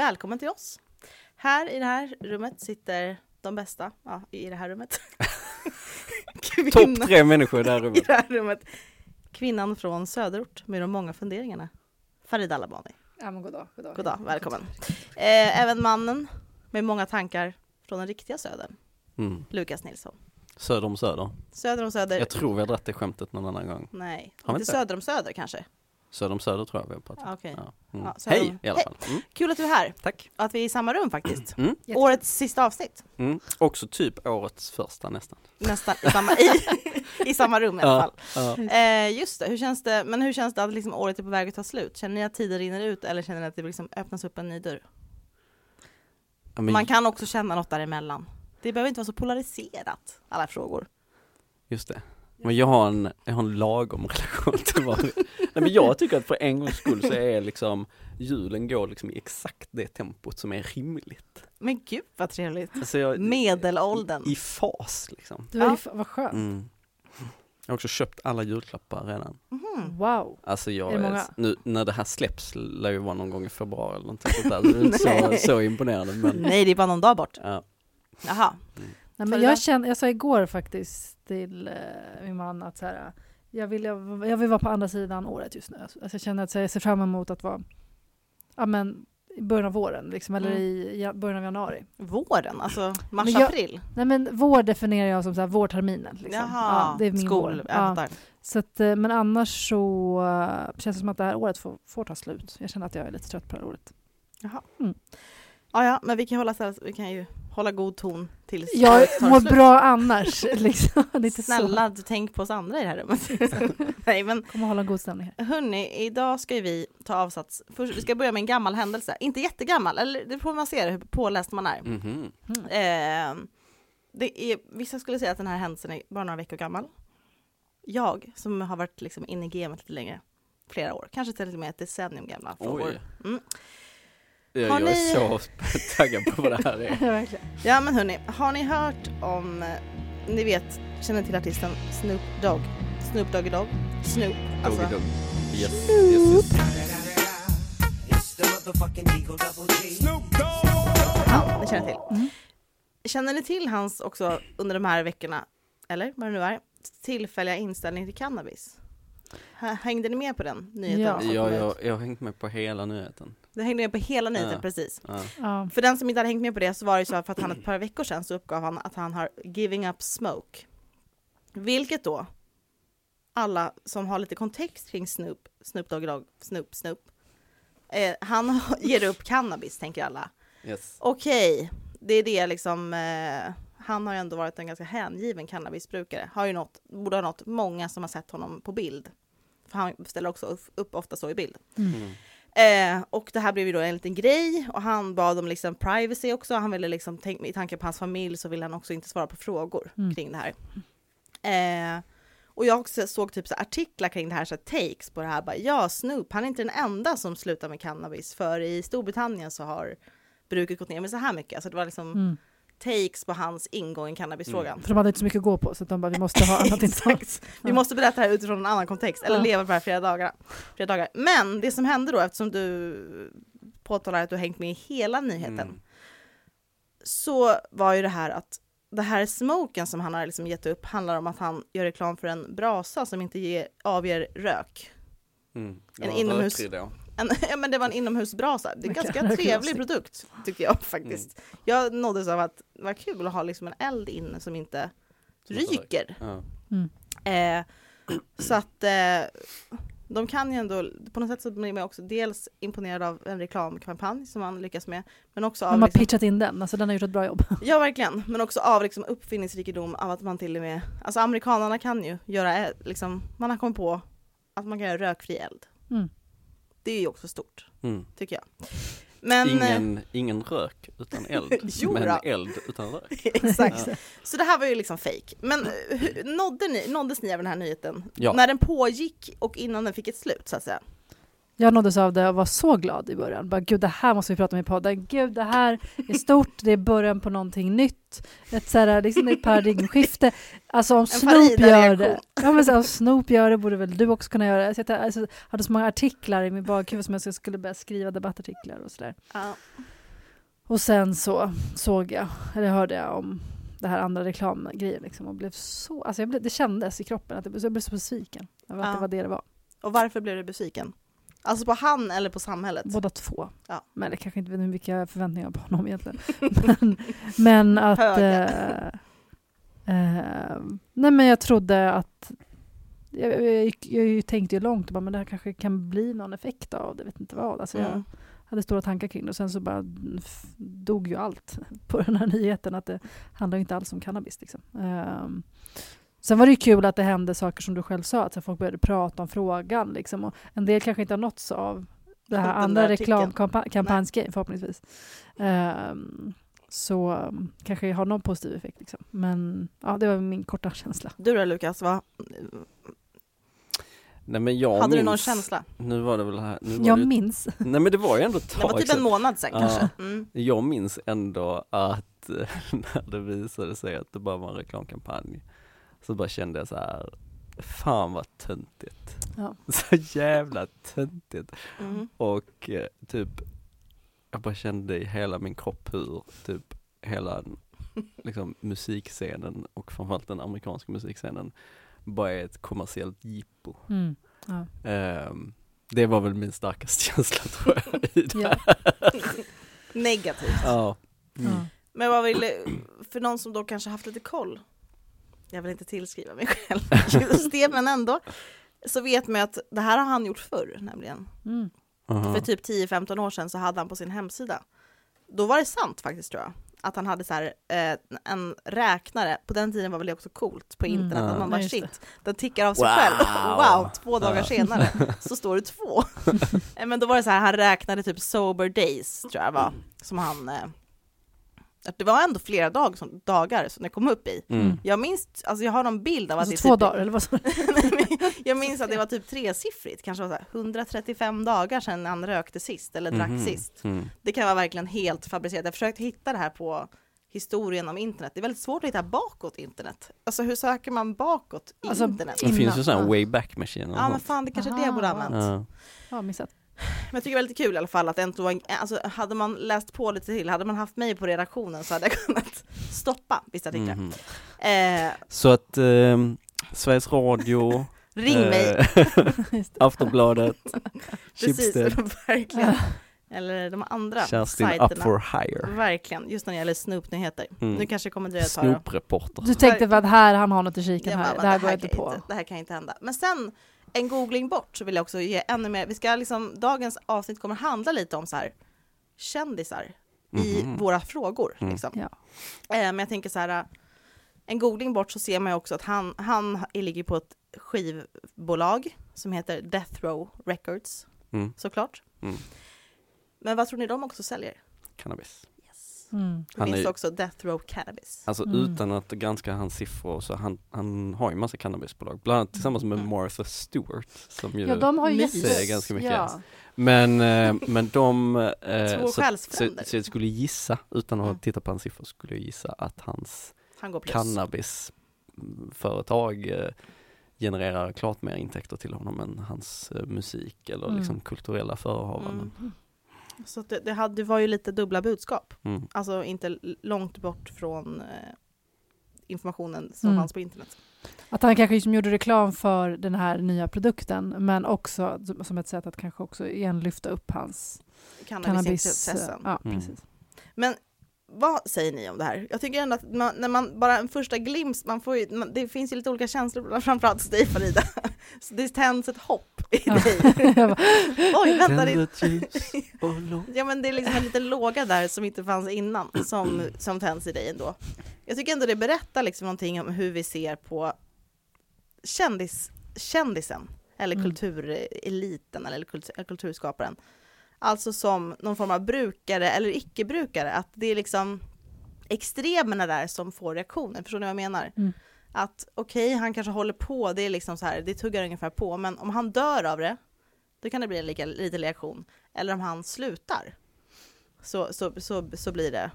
Välkommen till oss. Här i det här rummet sitter de bästa, ja i det här rummet. Topp tre människor i det här i rummet. det här rummet. Kvinnan från söderort med de många funderingarna. Farida Alabani. Ja men goddag, goddag. God dag, välkommen. Eh, även mannen med många tankar från den riktiga södern. Mm. Lukas Nilsson. Söder om söder. Söder om söder. Jag tror vi har dragit det skämtet någon annan gång. Nej, Har inte inte? söder om söder kanske. Söder om söder tror jag vi har pratat. Okej. Ja. Mm. Ja, Hej om- i alla fall. Mm. Kul att du är här. Tack. Och att vi är i samma rum faktiskt. Mm. Jättekul. Årets sista avsnitt. Mm. Också typ årets första nästan. Nästan i samma, i, i samma rum i alla fall. Ja. Eh, just det, hur känns det, men hur känns det att liksom året är på väg att ta slut? Känner ni att tiden rinner ut eller känner ni att det liksom öppnas upp en ny dörr? Ja, men Man kan också känna något däremellan. Det behöver inte vara så polariserat, alla frågor. Just det. Men jag har en, jag har en lagom relation till var. Nej men jag tycker att för en gångs skull så är liksom julen går liksom i exakt det tempot som är rimligt. Men gud vad trevligt. Alltså jag, Medelåldern. I fas liksom. Du var Ja. vad skönt. Mm. Jag har också köpt alla julklappar redan. Mhm. Wow. Alltså jag Är är, nu när det här släpps lär ju vara någon gång i februari eller någonting sånt där. Så det är inte så, så imponerande men Nej, det är bara någon dag bort. ja. Jaha. Nej, men jag, känner, jag sa igår faktiskt till eh, min man att så här, jag, vill, jag, jag vill vara på andra sidan året just nu. Alltså, jag känner att jag ser fram emot att vara ja, men, i början av våren, liksom, eller Mm. i ja, början av januari. Våren, alltså mars-april. Nej, men vår definierar jag som så här, vårterminen. Liksom. Jaha, Ja, det är min skol. vår. Ja. Så att, eh, men annars så eh, känns det som att det här året får, får ta slut. Jag känner att jag är lite trött på det här året. Jaha. Mm. Ja, ja, men vi kan, hålla, så här- vi kan ju hålla god ton tills Jag mår slut. bra annars. Liksom. Lite Snälla, du tänk på oss andra i det här rummet. Nej, men Så. Kommer hålla en god stämning här. hörni, idag ska vi ta avsats. Först, vi ska börja med en gammal händelse. Inte jättegammal, eller det får man se hur påläst man är. Mhm. Mm. Eh, det är, vissa skulle säga att den här händelsen är bara några veckor gammal. Jag, som har varit liksom inne i gamet lite längre, flera år, kanske till och med ett decennium gamla frågor. Mm. Jag, Har jag är ni- så taggad på vad det här är. Ja, men hörni, har ni hört om, eh, ni vet, känner till artisten Snoop Dogg? Snoop Doggy Dogg? Snoop, alltså. Doggy dog. Yes, yes, yes. Ja, ni känner till. Mm. Känner ni till hans också under de här veckorna, eller vad det nu är, tillfälliga inställning till cannabis? Hängde ni med på den nyheten? Ja. Ja, jag, jag har hängt med på hela nyheten. Det hängde med på hela nyheten, Ja. precis. Ja. För den som inte hade hängt med på det så var det så för att han ett par veckor sedan så uppgav han att han har giving up smoke. Vilket då alla som har lite kontext kring Snoop, Snoop Dogg Dogg, Snoop Snoop, eh, han ger upp cannabis tänker alla. Yes. Okej, det är det liksom, eh, han har ju ändå varit en ganska hängiven cannabisbrukare. Har ju nått, borde ha nått många som har sett honom på bild. För han ställer också upp, ofta så i bild. Mm. Eh, och det här blev ju då en liten grej och han bad om liksom privacy också. Han ville liksom, tänk, i tanke på hans familj så ville han också inte svara på frågor Mm. kring det här. Eh, och jag också såg typ så artiklar kring det här, så här takes på det här. Bara, ja, Snoop, han är inte den enda som slutar med cannabis. För i Storbritannien så har bruket gått ner med så här mycket. Alltså det var liksom Mm. Takes på hans ingång i cannabisfrågan. För de hade inte så mycket att gå på så att de bara, vi måste ha annat intressant. Vi måste berätta det här utifrån en annan kontext, eller leva på det här flera dagar, flera dagar. Men det som hände då, eftersom du påtalar att du har hängt med i hela nyheten, Mm. så var ju det här att det här smoken som han har liksom gett upp handlar om att han gör reklam för en brasa som inte ger, avger rök. Mm. En inomhus-. En, ja, men det var en inomhusbrasa. Det är en ganska trevlig produkt, tycker jag faktiskt. Jag nåddes av att det var kul att ha liksom en eld inne som inte ryker. Ja. Eh, så att eh, de kan ju ändå, på något sätt så blir man också dels imponerad av en reklamkampanj som man lyckas med, men också av De har liksom, pitchat in den, alltså den har gjort ett bra jobb. Ja verkligen, men också av liksom uppfinningsrikedom av att man till och med, alltså amerikanerna kan ju göra, eh, liksom, man har kommit på att man kan göra rökfri eld. Mm. Det är ju också stort, Mm. tycker jag. Men, eh, Ingen, ingen rök utan eld, men eld utan rök. exakt. Ja. Så det här var ju liksom fake. Men eh, hur, nådde ni, nåddes ni av den här nyheten? Ja. När den pågick och innan den fick ett slut så att säga? Jag nåddes av det och var så glad i början. Bara, Gud, det här måste vi prata om i podden. Gud, det här är stort. Det är början på någonting nytt. Ett, så här, liksom ett paradigmskifte. Alltså om Snoop gör det. Ja, men så, om Snoop gör det borde väl du också kunna göra det. Så jag alltså, hade så många artiklar i min bakhuvud som jag skulle börja skriva debattartiklar och sådär. Ja. Och sen så såg jag, eller hörde jag om det här andra reklamgrejen liksom och blev så, alltså jag blev, det kändes i kroppen att jag blev, jag blev så besviken över att Ja. det var det det var. Och varför blev du besviken? Alltså på han eller på samhället? Båda två. Ja. Men jag kanske inte vet mycket förväntningar jag har på honom egentligen. men, men att... Eh, eh, nej men jag trodde att... Jag, jag, jag tänkte ju långt, bara, men det här kanske kan bli någon effekt av det, vet inte vad. Alltså jag Mm. hade stora tankar kring det och sen så bara dog ju allt på den här nyheten att det handlar inte alls om cannabis. Liksom. Ehm, sen var det ju kul att det hände saker som du själv sa, att så folk började prata om frågan. Liksom, och en del kanske inte har nåtts av det här Den andra reklamkampanjsgrejen förhoppningsvis. Ehm, så um, kanske jag har någon positiv effekt. Liksom. Men ja, det var min korta känsla. Du då Lukas, vad, Nej men jag hade du minns, någon känsla? Nu var det väl här, nu var Jag det, minns. Nej men det var ju ändå ett Det var tag typ en månad sen Ja. kanske. Mm. Jag minns ändå att när det visade sig att det bara var en reklamkampanj så bara kände jag så här, fan vad töntigt. Ja. Så jävla töntigt. Mm. Och eh, typ, jag bara kände i hela min kropp hur typ hela liksom, musikscenen och framförallt den amerikanska musikscenen bara är ett kommersiellt jippo. Mm. Ja. Ehm, det var väl min starkaste känsla tror jag i det. Ja. Negativt. Ja. Mm. Men vad vill, för någon som då kanske haft lite koll, jag vill inte tillskriva mig själv just det, men ändå, så vet man att det här har han gjort förr nämligen. Mm. För typ 10-15 år sedan så hade han på sin hemsida, då var det sant faktiskt tror jag, att han hade så här, eh, en räknare, på den tiden var väl det också coolt på Mm. internet, Ja. att man bara shit, den tickar av sig Wow. själv, wow, två dagar senare så står det två. Eh, Men då var det så här, han räknade typ sober days tror jag var, som han eh, det var ändå flera dag, som, dagar som det kom upp i. Mm. Jag minns, alltså jag har någon bild av att Alltså det två typ, dagar, eller vad sa jag minns att det var typ tresiffrigt, kanske var så här 135 dagar sedan han rökte sist eller drack Mhm. sist. Mm. Det kan vara verkligen helt fabricerat. Jag försökte hitta det här på historien om internet. Det är väldigt svårt att hitta bakåt internet. Alltså hur söker man bakåt i Alltså, internet? Det finns ju sådana wayback machine Ja men fan, det kanske är det jag borde ha använt. Ja. Ja, missat. Men jag tycker det är väldigt kul i alla fall att det inte var en, alltså hade man läst på lite till, hade man haft mig på redaktionen så hade jag kunnat stoppa vissa artiklar. Mhm. Eh, Så att ehm, Sveriges Radio, ring mig, eh, det. Aftonbladet, precis, Schibsted, verkligen. Eller de andra Kerstin sajterna. Up for Hire. Verkligen, just när det gäller Snoop-nyheter. Mm. Nu kanske det kommer dröja ett tag. Snoop-reporter. Du tänkte för att här, han har något i kiken här. bara, Det här går här jag inte kan på. det här kan inte hända. Men sen, en googling bort så vill jag också ge ännu mer, vi ska liksom, dagens avsnitt kommer handla lite om så här kändisar i Mhm. våra frågor. Mm. Liksom. Ja. Eh, men jag tänker så här, en googling bort så ser man ju också att han, han ligger på ett skivbolag som heter Death Row Records, Mm. såklart. Mm. Men vad tror ni de också säljer? Cannabis. Mm. Det Han finns är- också Death Row Cannabis. Alltså Mm. utan att granska hans siffror så han, han har ju massa cannabisbolag, bland annat tillsammans med Mm. Martha Stewart som ju Ja, de har ju säger ganska mycket. Ja. Men, eh, men de, eh, så, så, så jag skulle gissa, utan att Mm. titta på hans siffror, skulle jag gissa att hans Han cannabisföretag eh, genererar klart mer intäkter till honom än hans musik eller Mm. liksom kulturella förehavanden. Mm. Så att det, det, hade, det var ju lite dubbla budskap. Mm. Alltså inte långt bort från eh, informationen som Mm. fanns på internet. Att han kanske liksom gjorde reklam för den här nya produkten men också som- ett sätt att kanske också igen lyfta upp hans cannabis... Cannabisintressen. Ja, Mm. precis. Men vad säger ni om det här? Jag tycker ändå att man, när man bara en första glimt, man får ju, man, det finns ju lite olika känslor, framförallt hos dig Farida. Så det tänds ett hopp i dig. Oj, vänta, det, ja men det är liksom en liten låga där som inte fanns innan, som, som tänds i dig ändå. Jag tycker ändå det berättar liksom någonting om hur vi ser på kändis, kändisen, eller Mm. kultureliten, eller kultur, kulturskaparen. Alltså som någon form av brukare eller icke-brukare, att det är liksom extremerna där som får reaktioner, förstår ni vad jag menar? Mm. Att okej, han kanske håller på, det är liksom så här, det tuggar ungefär på, men om han dör av det, då kan det bli en lika, liten reaktion. Eller om han slutar, så, så, så, så blir det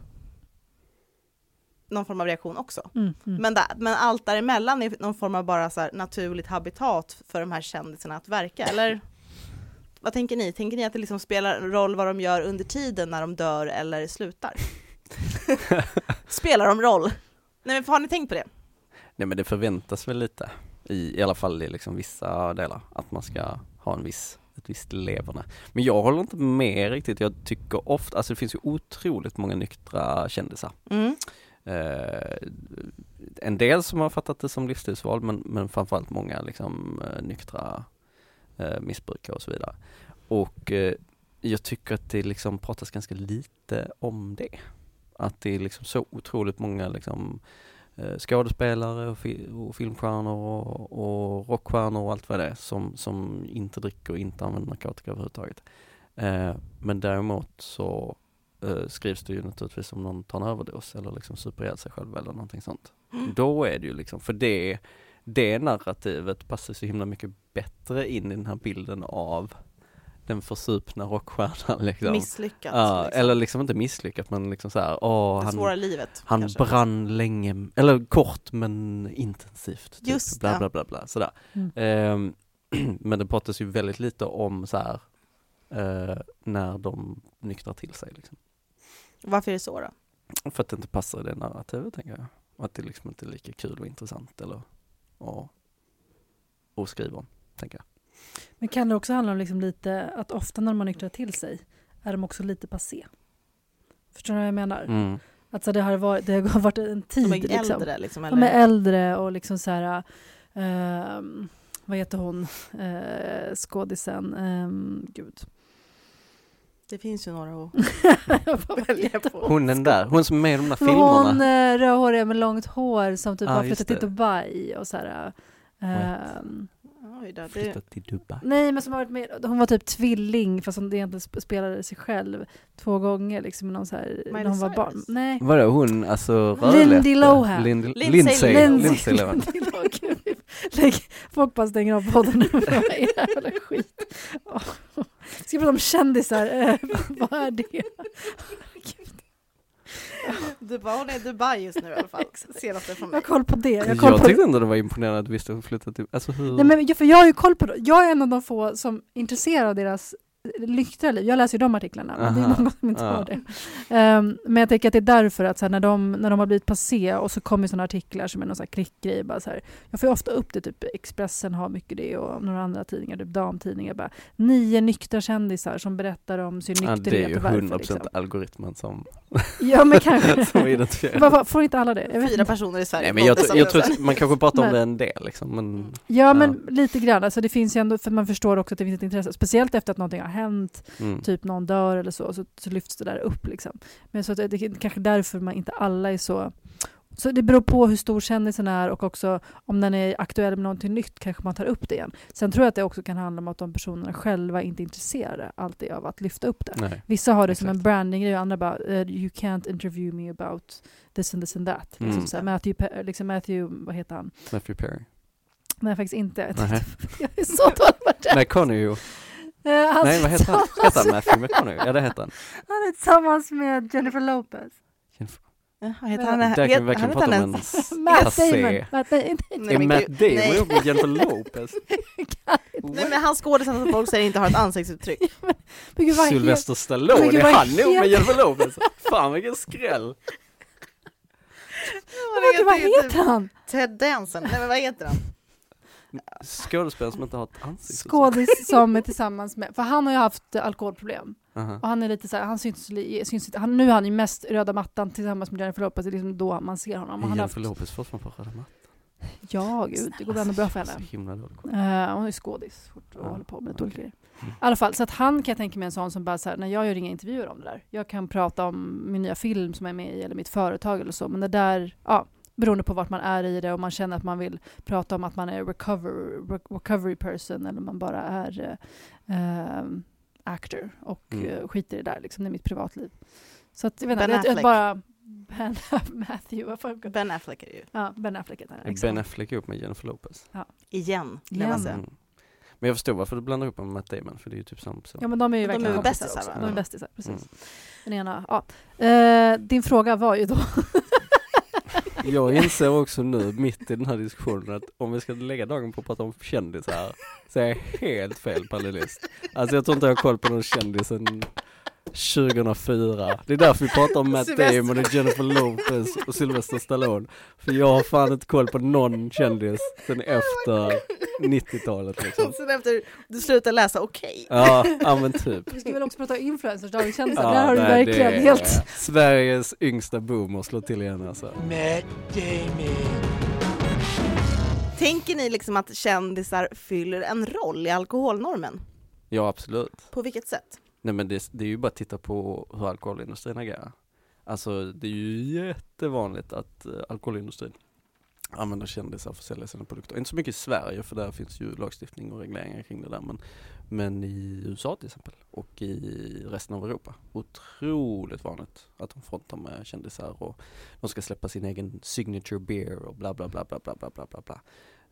någon form av reaktion också. Mm, mm. Men, där, men allt däremellan är någon form av bara så naturligt habitat för de här kändisarna att verka, eller? Vad tänker ni? Tänker ni att det liksom spelar roll vad de gör under tiden när de dör eller slutar? spelar de roll? Nej men har ni tänkt på det? Nej men det förväntas väl lite, i, i alla fall i liksom vissa delar, att man ska ha en viss, ett visst leverne. Men jag håller inte med riktigt, jag tycker ofta, alltså det finns ju otroligt många nyktra kändisar. Mm. Eh, en del som har fattat det som livsstilsval men, men framförallt många liksom eh, nyktra eh, missbrukare och så vidare. Och eh, jag tycker att det liksom pratas ganska lite om det. Att det är liksom så otroligt många liksom eh, skådespelare och, fi och filmstjärnor och, och rockstjärnor och allt vad det är som, som inte dricker och inte använder narkotika överhuvudtaget. Eh, men däremot så eh, skrivs det ju naturligtvis om någon tar en överdos eller liksom super sig själv eller någonting sånt. Mm. Då är det ju liksom, för det, det narrativet passar så himla mycket bättre in i den här bilden av den försupna rockstjärnan liksom. Misslyckat. Ja, liksom. eller liksom inte misslyckat men liksom så här, åh, det han, svåra livet. han kanske. brann länge, eller kort men intensivt. Typ. Just bla det. bla bla bla, sådär. Mm. Ehm, men det pratas ju väldigt lite om så här eh, när de nyktrar till sig liksom. Varför är det så då? För att det inte passar i det narrativet tänker jag. Att det liksom inte är lika kul och intressant eller och, och skriva om, tänker jag. Men kan det också handla om liksom lite att ofta när man nyktrar till sig är de också lite passé? Förstår du vad jag menar? Mm. Alltså det har varit, det har varit en tid. De är liksom. äldre liksom? Eller? De är äldre och liksom så här... ehm, vad heter hon, uh, skådisen? Um, gud. Det finns ju några att välja på. Hon den där, hon som är med i de där Hon filmerna. uh, rödhåriga med långt hår som typ Ja, har flyttat till. Dubai och så här... Oj då, det, Flyttat till Dubai. nej, men som har varit med, hon var typ tvilling fast hon egentligen sp- spelade sig själv två gånger liksom, någon så här, när hon var barn. Nej. Vadå hon, alltså Lindsay rödlätte? Lohan. Lindsay, Lindsay- Lindsay, Lindsay- Lindsay Lohan. Lägg, folk bara stänger av podden nu. Vad är det här jävla skit? Åh. Ska prata om kändisar? Eh, vad är det? Dubai, hon är i Dubai just nu i alla fall. Senaste från Jag mig. har koll på det. Jag Jag, på tyckte ändå det var imponerande att du visste att hon flyttade till, alltså hur? Nej, men jag, för jag har ju koll på det. Jag är en av de få som är intresserad av deras nyktra liv. Jag läser ju de artiklarna, men det är Aha. många som inte Ja. har det. Ehm, men jag tänker att det är därför att så här, när, de, när de har blivit passé och så kommer sådana artiklar som är någon så här klickgrej. Bara så här, jag får ju ofta upp det, typ Expressen har mycket det och några andra tidningar, typ damtidningar. Bara, nio nyktra kändisar som berättar om sin ja, nykterhet det är ju och varför. 100% Liksom. algoritmen som, Ja, men kanske. som identifierar. Varför får inte alla det? Jag vet Fyra inte. personer i Sverige. Nej men jag, jag som- tror att man kanske pratar om Men- det en del liksom, men Ja, men lite grann. Alltså, det finns ju ändå, för man förstår också att det finns ett intresse. Speciellt efter att någonting har hänt mm. typ någon dör eller så, så, så lyfts det där upp. Liksom. Men så att det, är kanske därför man inte alla är så... Så det beror på hur stor kändisen är och också om den är aktuell med någonting nytt kanske man tar upp det igen. Sen tror jag att det också kan handla om att de personerna själva inte är intresserade alltid av att lyfta upp det. nej. Vissa har det som en Exakt. brandinggrej och andra bara eh, “you can't interview me about this and this and that”. Mm. Liksom så här, Matthew, liksom Matthew, vad heter han? Matthew Perry. Nej faktiskt inte. Nej. jag är så dålig på det. McConaughey. Eh, han Nej vad heter han? Heter han med- Matthew McConaughey? Ja det heter han. Han är tillsammans med Jennifer Lopez. Ja, heter han, Där kan vi verkligen prata om en Matt. Damon. Matt Damon. Nej, Är Matt Damon ihop med Jennifer Lopez? Nej men han skådisen som folk säger inte har ett ansiktsuttryck. Sylvester Stallone, är han ihop med Jennifer Lopez? Fan vilken skräll! vad heter han? Ted Danson, nej men vad heter han? Skådespelare som inte har ett ansikte. Skådis som är tillsammans med, för han har ju haft alkoholproblem. Aha. Och han är lite så här, han syns, syns han, nu är han ju mest röda mattan tillsammans med Jennifer Lopez, det är liksom då man ser honom. Har haft, Jennifer Lopez fortfarande på röda mattan? ja gud, det går ändå bra för henne. Uh, hon är skådis och Ja, håller på med okej. olika grejer. I alla fall, så att han kan jag tänka mig en sån som bara så här, när jag gör inga intervjuer om det där. Jag kan prata om min nya film som jag är med i eller mitt företag eller så, men det där, ja, beroende på vart man är i det och man känner att man vill prata om att man är recover, re- recovery person eller man bara är eh, ehm, actor och Mm. eh, skiter i det där, liksom, det är mitt privatliv. Så att, jag vet inte, Ben jag, bara Ben, Matthew, vad fan, Ben Affleck är det ju. ja, Ben Affleck. Är exakt. Ben Affleck ihop med Jennifer Lopez? Igen, jag Igen. bara säga. Mm. Men jag förstår varför du blandar upp dem med Matt Damon, för det är ju typ samma person. Ja men de är ju De är verkligen bästisar? De är Ja. bästisar, precis. Mm. Den ena, ja. Eh, din fråga var ju då, Jag inser också nu, mitt i den här diskussionen, att om vi ska lägga dagen på att prata om kändisar, så är jag helt fel panelist. Alltså jag tror inte jag har koll på någon kändis sen 2004. Det är därför vi pratar om Matt Sylvester. Damon och Jennifer Lopez och Sylvester Stallone. För jag har fan inte koll på någon kändis sen efter 90-talet liksom. Sen efter du slutar läsa Okej. Ja, ja men typ. vi ska väl också prata influencers, dagens kändisar. Ja, Där har du verkligen det är helt... Sveriges yngsta boomer slår till igen alltså. Matt Damon. Tänker ni liksom att kändisar fyller en roll i alkoholnormen? Ja absolut. På vilket sätt? Nej men det, det är ju bara att titta på hur alkoholindustrin agerar. Alltså det är ju jättevanligt att uh, alkoholindustrin använder kändisar för att sälja sina produkter. Inte så mycket i Sverige för där finns ju lagstiftning och regleringar kring det där men, men i USA till exempel och i resten av Europa. Otroligt vanligt att de frontar med kändisar och de ska släppa sin egen signature beer och bla bla bla bla bla bla bla bla bla.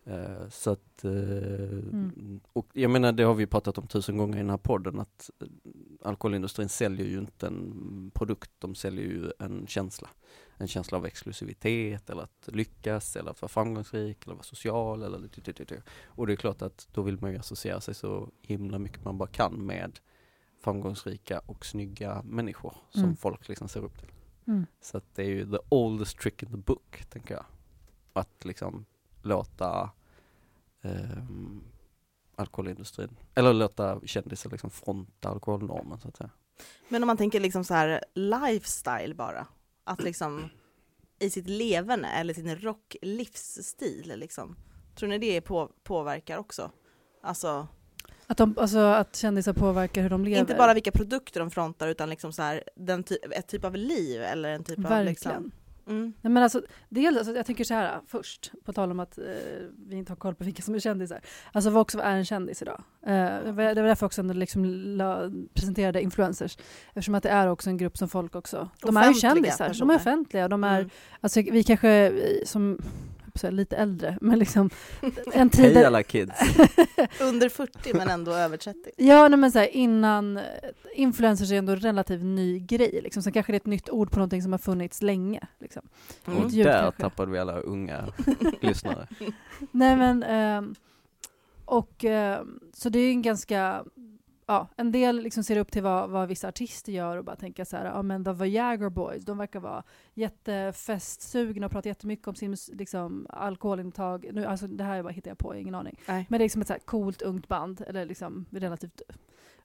Eh, så att, eh, och jag menar det har vi pratat om tusen gånger i den här podden att eh, alkoholindustrin säljer ju inte en produkt, de säljer ju en känsla. En känsla av exklusivitet eller att lyckas eller att vara framgångsrik eller vara social eller. Och det är klart att då vill man ju associera sig så himla mycket man bara kan med framgångsrika och snygga människor som Mm. folk liksom ser upp till. Mm. Så att det är ju the oldest trick in the book, tänker jag. Att liksom låta ehm, alkoholindustrin, eller låta kändisar liksom fronta alkoholnormen så att säga. Men om man tänker liksom så här lifestyle bara, att liksom i sitt leverne eller sin rocklivsstil liksom. Tror ni det på, påverkar också? Alltså, Att, de, alltså, att kändisar påverkar hur de lever. inte bara vilka produkter de frontar utan liksom så här, den ty- ett typ av liv eller en typ av Verkligen. liksom... Mm. Nej, men alltså, dels, alltså, jag tänker så här först, på tal om att eh, vi inte har koll på vilka som är kändisar. Alltså också är en kändis idag? Eh, det var därför också liksom la, presenterade influencers. Eftersom att det är också en grupp som folk också, de är ju Offentliga kändisar, de personer. är offentliga. De är, Mm. alltså, vi kanske eh, som på att säga, lite äldre, men liksom en tid Hej där, alla kids! Under 40 men ändå över 30. Ja, nej, men så här, innan eh, influencers är ändå en relativt ny grej. Liksom. Sen kanske det är ett nytt ord på någonting som har funnits länge. Liksom. Mm. Och där kanske. tappade vi alla unga lyssnare. Nej men, ehm, och ehm, så det är ju en ganska, ja, en del liksom ser upp till vad, vad vissa artister gör och bara tänka så här, ja men The Viagra Boys, de verkar vara jättefestsugna och pratar jättemycket om sin liksom, alkoholintag. Nu, alltså, det här är bara hittar jag på, ingen aning. Nej. Men det är liksom ett så här coolt ungt band, eller liksom relativt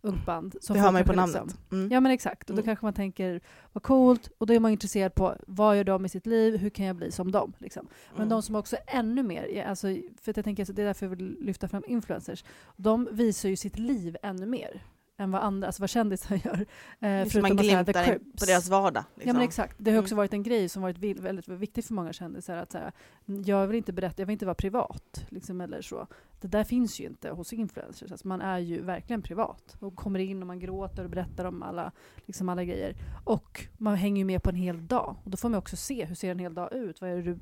ungt band. som Det hör man ju på namnet. Liksom, Mm. Ja men exakt, och då Mm. kanske man tänker vad coolt och då är man intresserad på vad gör de i sitt liv, hur kan jag bli som dem? Liksom. Men Mm. de som också är ännu mer, alltså, för att jag tänker det är därför jag vill lyfta fram influencers, de visar ju sitt liv ännu mer än vad andra, alltså vad kändisar gör. Eh, Liksom man här, glimtar Crips. på deras vardag. Liksom. Ja men exakt, det har också Mm. varit en grej som varit väldigt viktig för många kändisar att så här, jag vill inte berätta, jag vill inte vara privat liksom, eller så. Det där finns ju inte hos influencers, alltså, man är ju verkligen privat och kommer in och man gråter och berättar om alla, liksom alla grejer. Och man hänger ju med på en hel dag och då får man också se hur ser en hel dag ut, vad är det du,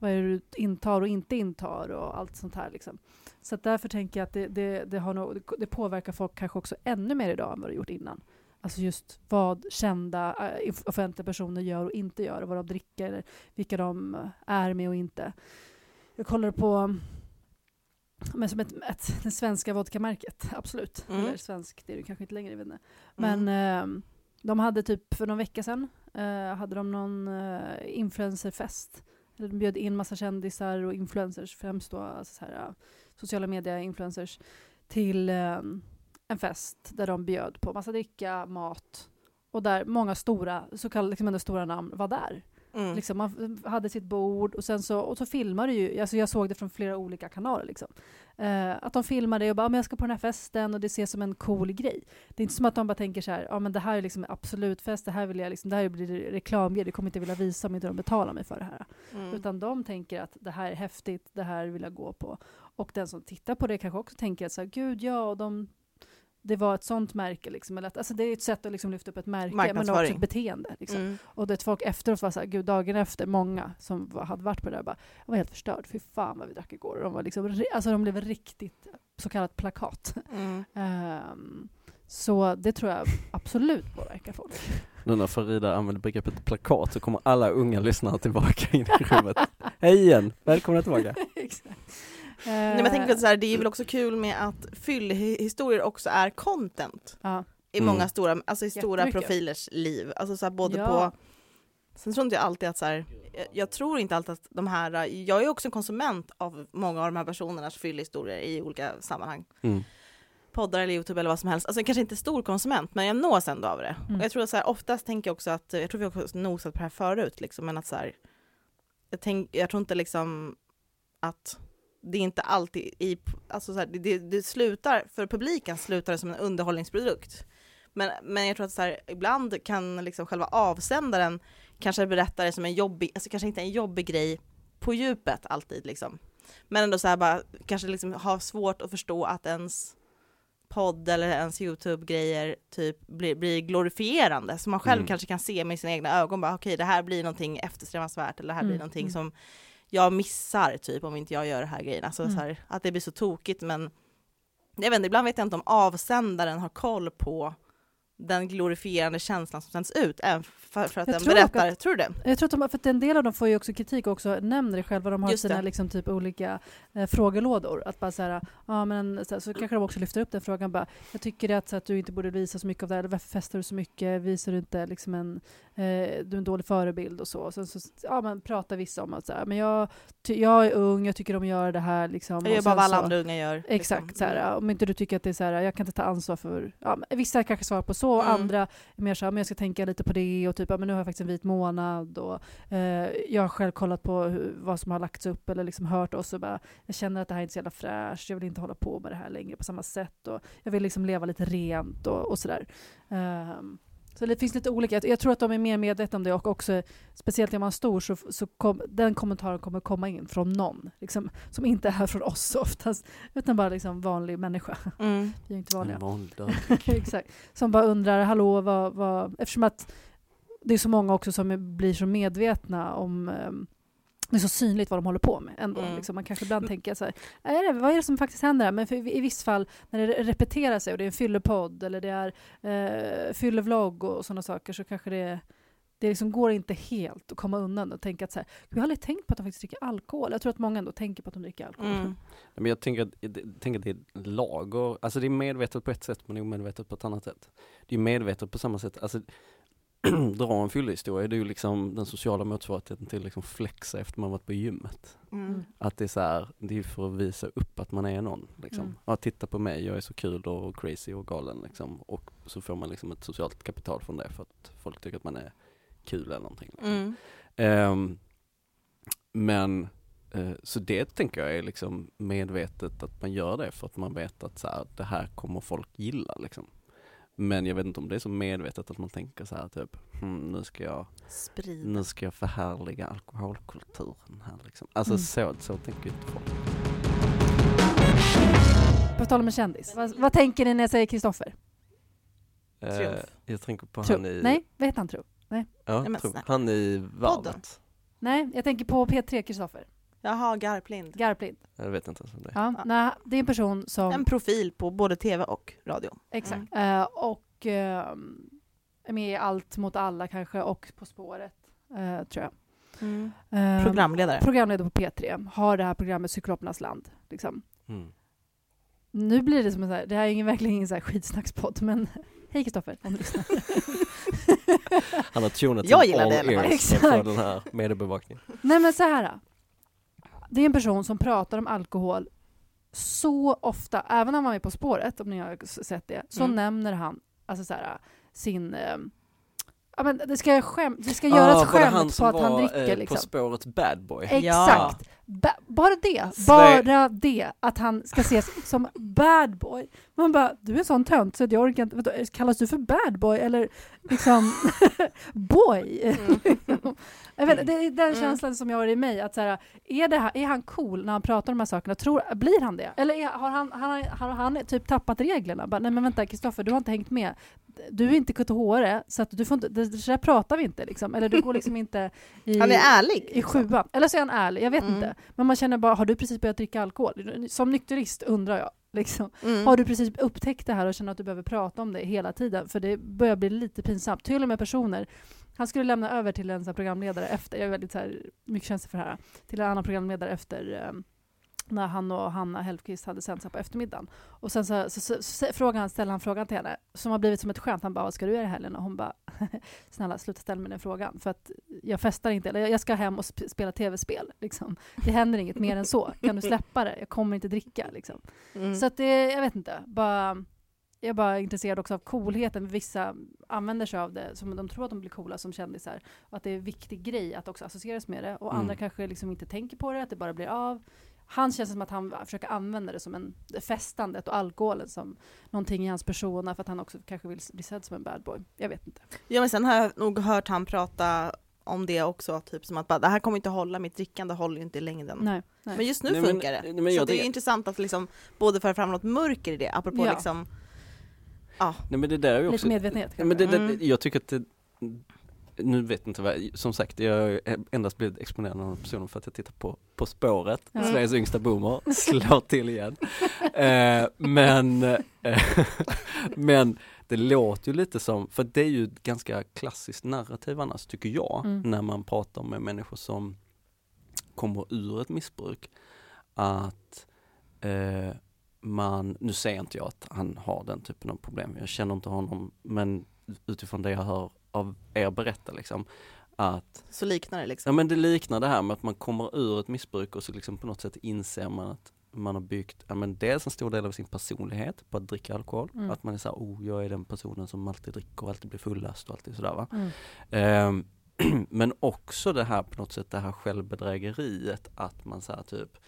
vad är det du intar och inte intar och allt sånt här. Liksom. Så därför tänker jag att det, det, det, har nog, det påverkar folk kanske också ännu mer idag än vad det gjort innan. Alltså just vad kända eh, offentliga personer gör och inte gör, och vad de dricker, eller vilka de eh, är med och inte. Jag kollar på men som ett, ett, det svenska vodkamärket, absolut. Mm. Eller svensk, det är det kanske inte längre, jag vet inte. Men Mm. eh, de hade typ för någon vecka sedan, eh, hade de någon eh, influencerfest. Eller De bjöd in massa kändisar och influencers, främst då alltså så här, äh, sociala media-influencers, till eh, en fest där de bjöd på massa dricka, mat och där många stora, så kallade liksom ändå stora namn var där. Mm. Liksom, man hade sitt bord och sen så, och så filmade ju, alltså jag såg det från flera olika kanaler. Liksom. Eh, att de filmade och bara, "Ah, men jag ska på den här festen och det ses som en cool grej. Det är inte som att de bara tänker så här, ja men det här är liksom en absolut fest, det här vill jag liksom, det här blir reklamgrej, det kommer inte vilja visa om inte de betalar mig för det här. Mm. Utan de tänker att det här är häftigt, det här vill jag gå på. Och den som tittar på det kanske också tänker att så här, gud ja, och de det var ett sånt märke. Liksom, eller att, alltså det är ett sätt att liksom lyfta upp ett märke, men också ett beteende. Liksom. Mm. Och det folk efteråt var så här, gud dagen efter, många som var, hade varit på det där bara, jag var helt förstörd, fy fan vad vi drack igår. Och de, var liksom, alltså de blev riktigt så kallat plakat. Mm. Ehm, så det tror jag absolut påverkar folk. Nu när Farida använder begreppet plakat så kommer alla unga lyssnare tillbaka in i rummet. Hej igen, välkomna tillbaka. Nej, men jag tänker att så här, det är väl också kul med att fyllhistorier också är content ja. i Mm. många stora, alltså i stora profilers liv. Alltså så här, både Ja. på Sen tror inte jag alltid att så här, jag, jag tror inte alltid att de här, jag är också en konsument av många av de här personernas fyllhistorier i olika sammanhang. Mm. Poddar eller Youtube eller vad som helst. Alltså jag kanske inte är stor konsument men jag nås ändå av det. Mm. Och jag tror att så här, oftast tänker jag också att, jag tror vi har också nosat på det här förut liksom, men att så här, jag, tänk, jag tror inte liksom att det är inte alltid i, alltså så här, det, det, slutar, för publiken slutar det som en underhållningsprodukt. Men, men jag tror att så här, ibland kan liksom själva avsändaren kanske berätta det som en jobbig, alltså kanske inte en jobbig grej på djupet alltid liksom. Men ändå så här bara, kanske liksom ha svårt att förstå att ens podd eller ens Youtube-grejer typ blir, blir glorifierande, så man själv Mm. kanske kan se med sina egna ögon bara okej det här blir någonting eftersträvansvärt eller det här blir Mm, någonting mm. som jag missar typ om inte jag gör det här grejen. Alltså Mm. så här, att det blir så tokigt men jag vet inte, ibland vet jag inte om avsändaren har koll på den glorifierande känslan som sänds ut, även för, för att Jag den tror berättar, att- tror du det? Jag tror att de, för att en del av dem får ju också kritik och också nämner det själva. De har Just sina liksom typ olika eh, frågelådor. Att bara så här, ja men så, här, så kanske de också lyfter upp den frågan bara, jag tycker att, så att du inte borde visa så mycket av det här, eller varför festar du så mycket, visar du inte liksom en, eh, du är en dålig förebild och så. Och sen så ja, men pratar vissa om att så här, men jag, ty, jag är ung, jag tycker om att göra det här liksom. Jag gör bara vad alla andra unga gör. Exakt, liksom. så här, om inte du tycker att det är så här, jag kan inte ta ansvar för, ja, vissa kanske svarar på så, Mm. andra är mer så här, men jag ska tänka lite på det och typ, men nu har jag faktiskt en vit månad och eh, jag har själv kollat på hur, vad som har lagts upp eller liksom hört oss och bara, jag känner att det här är inte så jävla fräscht, jag vill inte hålla på med det här längre på samma sätt och jag vill liksom leva lite rent och, och sådär. Ehm, så det finns lite olika, jag, tror att de är mer medvetna om det och också, speciellt när man är stor, så, så kom, den kommentaren kommer komma in från någon, liksom, som inte är från oss oftast, utan bara liksom vanlig människa. Mm. Vi är inte vanliga. Exakt. Som bara undrar, hallå, vad, vad... Eftersom att det är så många också som blir så medvetna om ehm, det är så synligt vad de håller på med ändå. Mm. Liksom. Man kanske ibland tänker så här, är det, vad är det som faktiskt händer här? Men för, i viss fall, när det repeterar sig och det är en fyllepodd eller det är eh, fyllevlogg och sådana saker så kanske det det liksom går inte helt att komma undan och tänka att så här, jag har aldrig tänkt på att de faktiskt dricker alkohol. Jag tror att många ändå tänker på att de dricker alkohol. Mm. Men jag tänker att, jag tänker att det är lager, alltså det är medvetet på ett sätt men omedvetet på ett annat sätt. Det är medvetet på samma sätt, alltså dra en fyllehistoria, det är ju liksom den sociala motsvarigheten till liksom flexa efter man varit på gymmet. Mm. Att det är så här, det är för att visa upp att man är någon liksom. Mm. Ja, titta på mig, jag är så kul och crazy och galen liksom. Och så får man liksom ett socialt kapital från det för att folk tycker att man är kul eller någonting. Liksom. Mm. Ehm, men, eh, så det tänker jag är liksom medvetet att man gör det för att man vet att så här, det här kommer folk gilla liksom. Men jag vet inte om det är så medvetet att man tänker så här typ, hmm, nu ska jag, Sprid. nu ska jag förhärliga alkoholkulturen här liksom. Alltså Mm. så, så tänker ju inte folk. På tal om en kändis, vad, vad tänker ni när jag säger Kristoffer? Eh, jag tänker på Tro- han i, Nej, vad heter han tro? Ja, Nej, tro, han i varvet. Nej, jag tänker på P3 Kristoffer. Jaha, Garplind. Garplind. Jag vet inte ens om det är. Ja, Ja. nej, det är en person som... En profil på både tv och radio. Exakt. Eh, och eh, är med i Allt mot alla kanske och På spåret, eh, tror jag. Eh, Programledare. Programledare på P3. Har det här programmet Cyklopernas land. Liksom. Mm. Nu blir det som en så här, det här är ingen, verkligen ingen så här skitsnackspodd, men hej Kristoffer om du lyssnar. Han har tunat Jag gillar all det i alla fall. ears för Exakt. den här mediebevakningen. Nej men så här. Det är en person som pratar om alkohol så ofta, även när han var med På spåret, om ni har sett det, så Mm. nämner han alltså så här, sin... Eh, ja, men det ska, skäm, det ska göras Ah, var det skämt på att han var, dricker. eh, liksom. På spåret bad boy. Exakt. Ja. ba- bara det, Slä- bara det, att han ska ses som bad boy. Man bara, du är en sån tönt så jag orkar inte, kallas du för bad boy eller liksom boy? jag vet, det är den Mm. känslan som jag har i mig, att så här, är, det här, är han cool när han pratar om de här sakerna? Tror, blir han det? Eller är, har, han, han, har han typ tappat reglerna? Bara, nej men vänta Kristoffer, du har inte hängt med. Du är inte KTH så du får inte, det, det där pratar vi inte liksom. Eller du går liksom inte i, Han är ärlig. i liksom. sjuan. Eller så är han ärlig, jag vet Mm. inte. Men man känner bara, har du precis börjat dricka alkohol? Som nykterist undrar jag. Liksom. Mm. Har du precis upptäckt det här och känner att du behöver prata om det hela tiden? För det börjar bli lite pinsamt. Till och med personer. Han skulle lämna över till en så programledare efter, jag är väldigt så här, mycket känsla för det här, till en annan programledare efter eh, när han och Hanna Hellquist hade sänt på eftermiddagen. Och sen så, så, så, så frågade han, ställde han frågan till henne, som har blivit som ett skämt. Han bara, vad ska du göra i helgen? Och hon bara, snälla sluta ställa mig den frågan. För att jag festar inte, eller jag ska hem och sp- spela tv-spel. Liksom. Det händer inget mer än så. Kan du släppa det? Jag kommer inte dricka. Liksom. Mm. Så att det, jag vet inte. Bara, jag är bara intresserad också av coolheten. Vissa använder sig av det, som de tror att de blir coola som kändisar. Och att det är en viktig grej att också associeras med det. Och Mm. andra kanske liksom inte tänker på det, att det bara blir av. Han känns som att han försöker använda det som en festandet och alkoholen som någonting i hans persona för att han också kanske vill bli sedd som en bad boy. Jag vet inte. Ja men sen har jag nog hört han prata om det också, typ som att bara, det här kommer inte hålla, mitt drickande håller ju inte i längden. Nej. nej. Men just nu Nej, men- funkar det. nej, men så det är intressant att liksom både föra fram något mörker i det, apropå Ja. liksom Nej men det där är ju Lite också medvetenhet Ja, men det, Mm. jag tycker att det, nu vet inte vad, som sagt jag har endast blivit exponerad av personen för att jag tittar på På spåret, Ja. Sveriges yngsta boomer, slår till igen. Eh, men, eh, men det låter ju lite som, för det är ju ett ganska klassiskt narrativ annars tycker jag, Mm. när man pratar med människor som kommer ur ett missbruk, att eh, man, nu säger inte jag att han har den typen av problem, jag känner inte honom, men utifrån det jag hör av er berätta liksom, att så liknar det Ja liksom. men det liknar det här med att man kommer ur ett missbruk och så liksom på något sätt inser man att man har byggt, ja men dels en stor del av sin personlighet på att dricka alkohol. Mm. Att man är såhär, oh jag är den personen som alltid dricker och alltid blir fullast och alltid sådär va. Mm. Ehm, men också det här på något sätt, det här självbedrägeriet att man såhär typ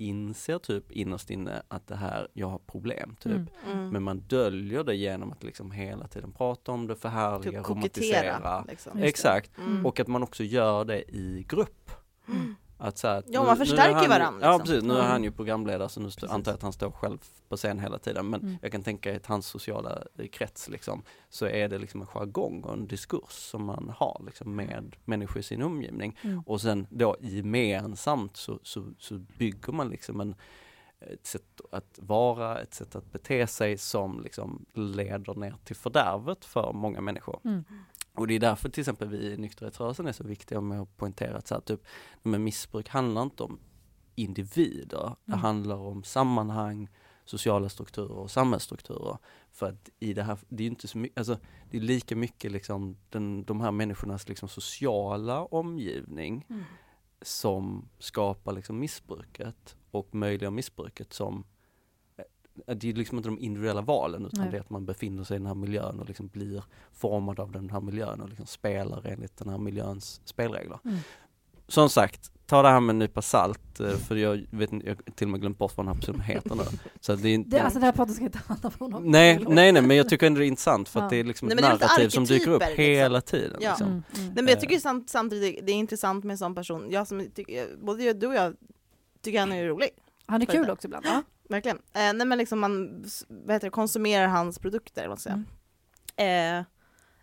inser typ innerst inne att det här, jag har problem typ. Mm. Mm. Men man döljer det genom att liksom hela tiden prata om det, förhärliga, typ romantisera. Liksom. Exakt. Mm. Och att man också gör det i grupp. Mm. Att så här, Ja, man nu förstärker han varandra, Ja liksom. precis, nu är Mm. han ju programledare så nu stå, antar jag att han står själv på scen hela tiden. Men Mm. jag kan tänka att hans sociala eh, krets liksom, så är det liksom en jargong och en diskurs som man har liksom, med människor i sin omgivning. Mm. Och sen då gemensamt så, så, så bygger man liksom en ett sätt att vara, ett sätt att bete sig som liksom leder ner till fördärvet för många människor. Mm. Och det är därför till exempel vi i nykterhetsrörelsen är så viktiga med att poängtera att så här, typ, men missbruk handlar inte om individer, det Mm. handlar om sammanhang, sociala strukturer och samhällsstrukturer. För att i det här, det är inte så mycket, alltså det är lika mycket liksom den, de här människornas liksom sociala omgivning Mm. som skapar liksom missbruket och möjliggör missbruket som det är liksom inte de individuella valen utan Nej. det är att man befinner sig i den här miljön och liksom blir formad av den här miljön och liksom spelar enligt den här miljöns spelregler. Mm. Som sagt, ta det här med en nypa salt eh, för jag vet inte, jag har till och med glömt bort vad den här personen heter nu. Så det är inte, Det, alltså den här podden ska inte handla om honom. nej, nej, nej, men jag tycker ändå det är intressant för Ja. att det är liksom Nej, ett narrativ som dyker upp liksom. hela tiden. Ja. Liksom. Mm, mm. Nej, men jag Eh. tycker samt, samtidigt det är intressant med en sån person, jag som tycker, både du och jag tycker han är rolig, Han är kul också ibland. Ja. Verkligen. Eh, nej men liksom man vad heter det, konsumerar hans produkter, vad ska jag säga. Eh,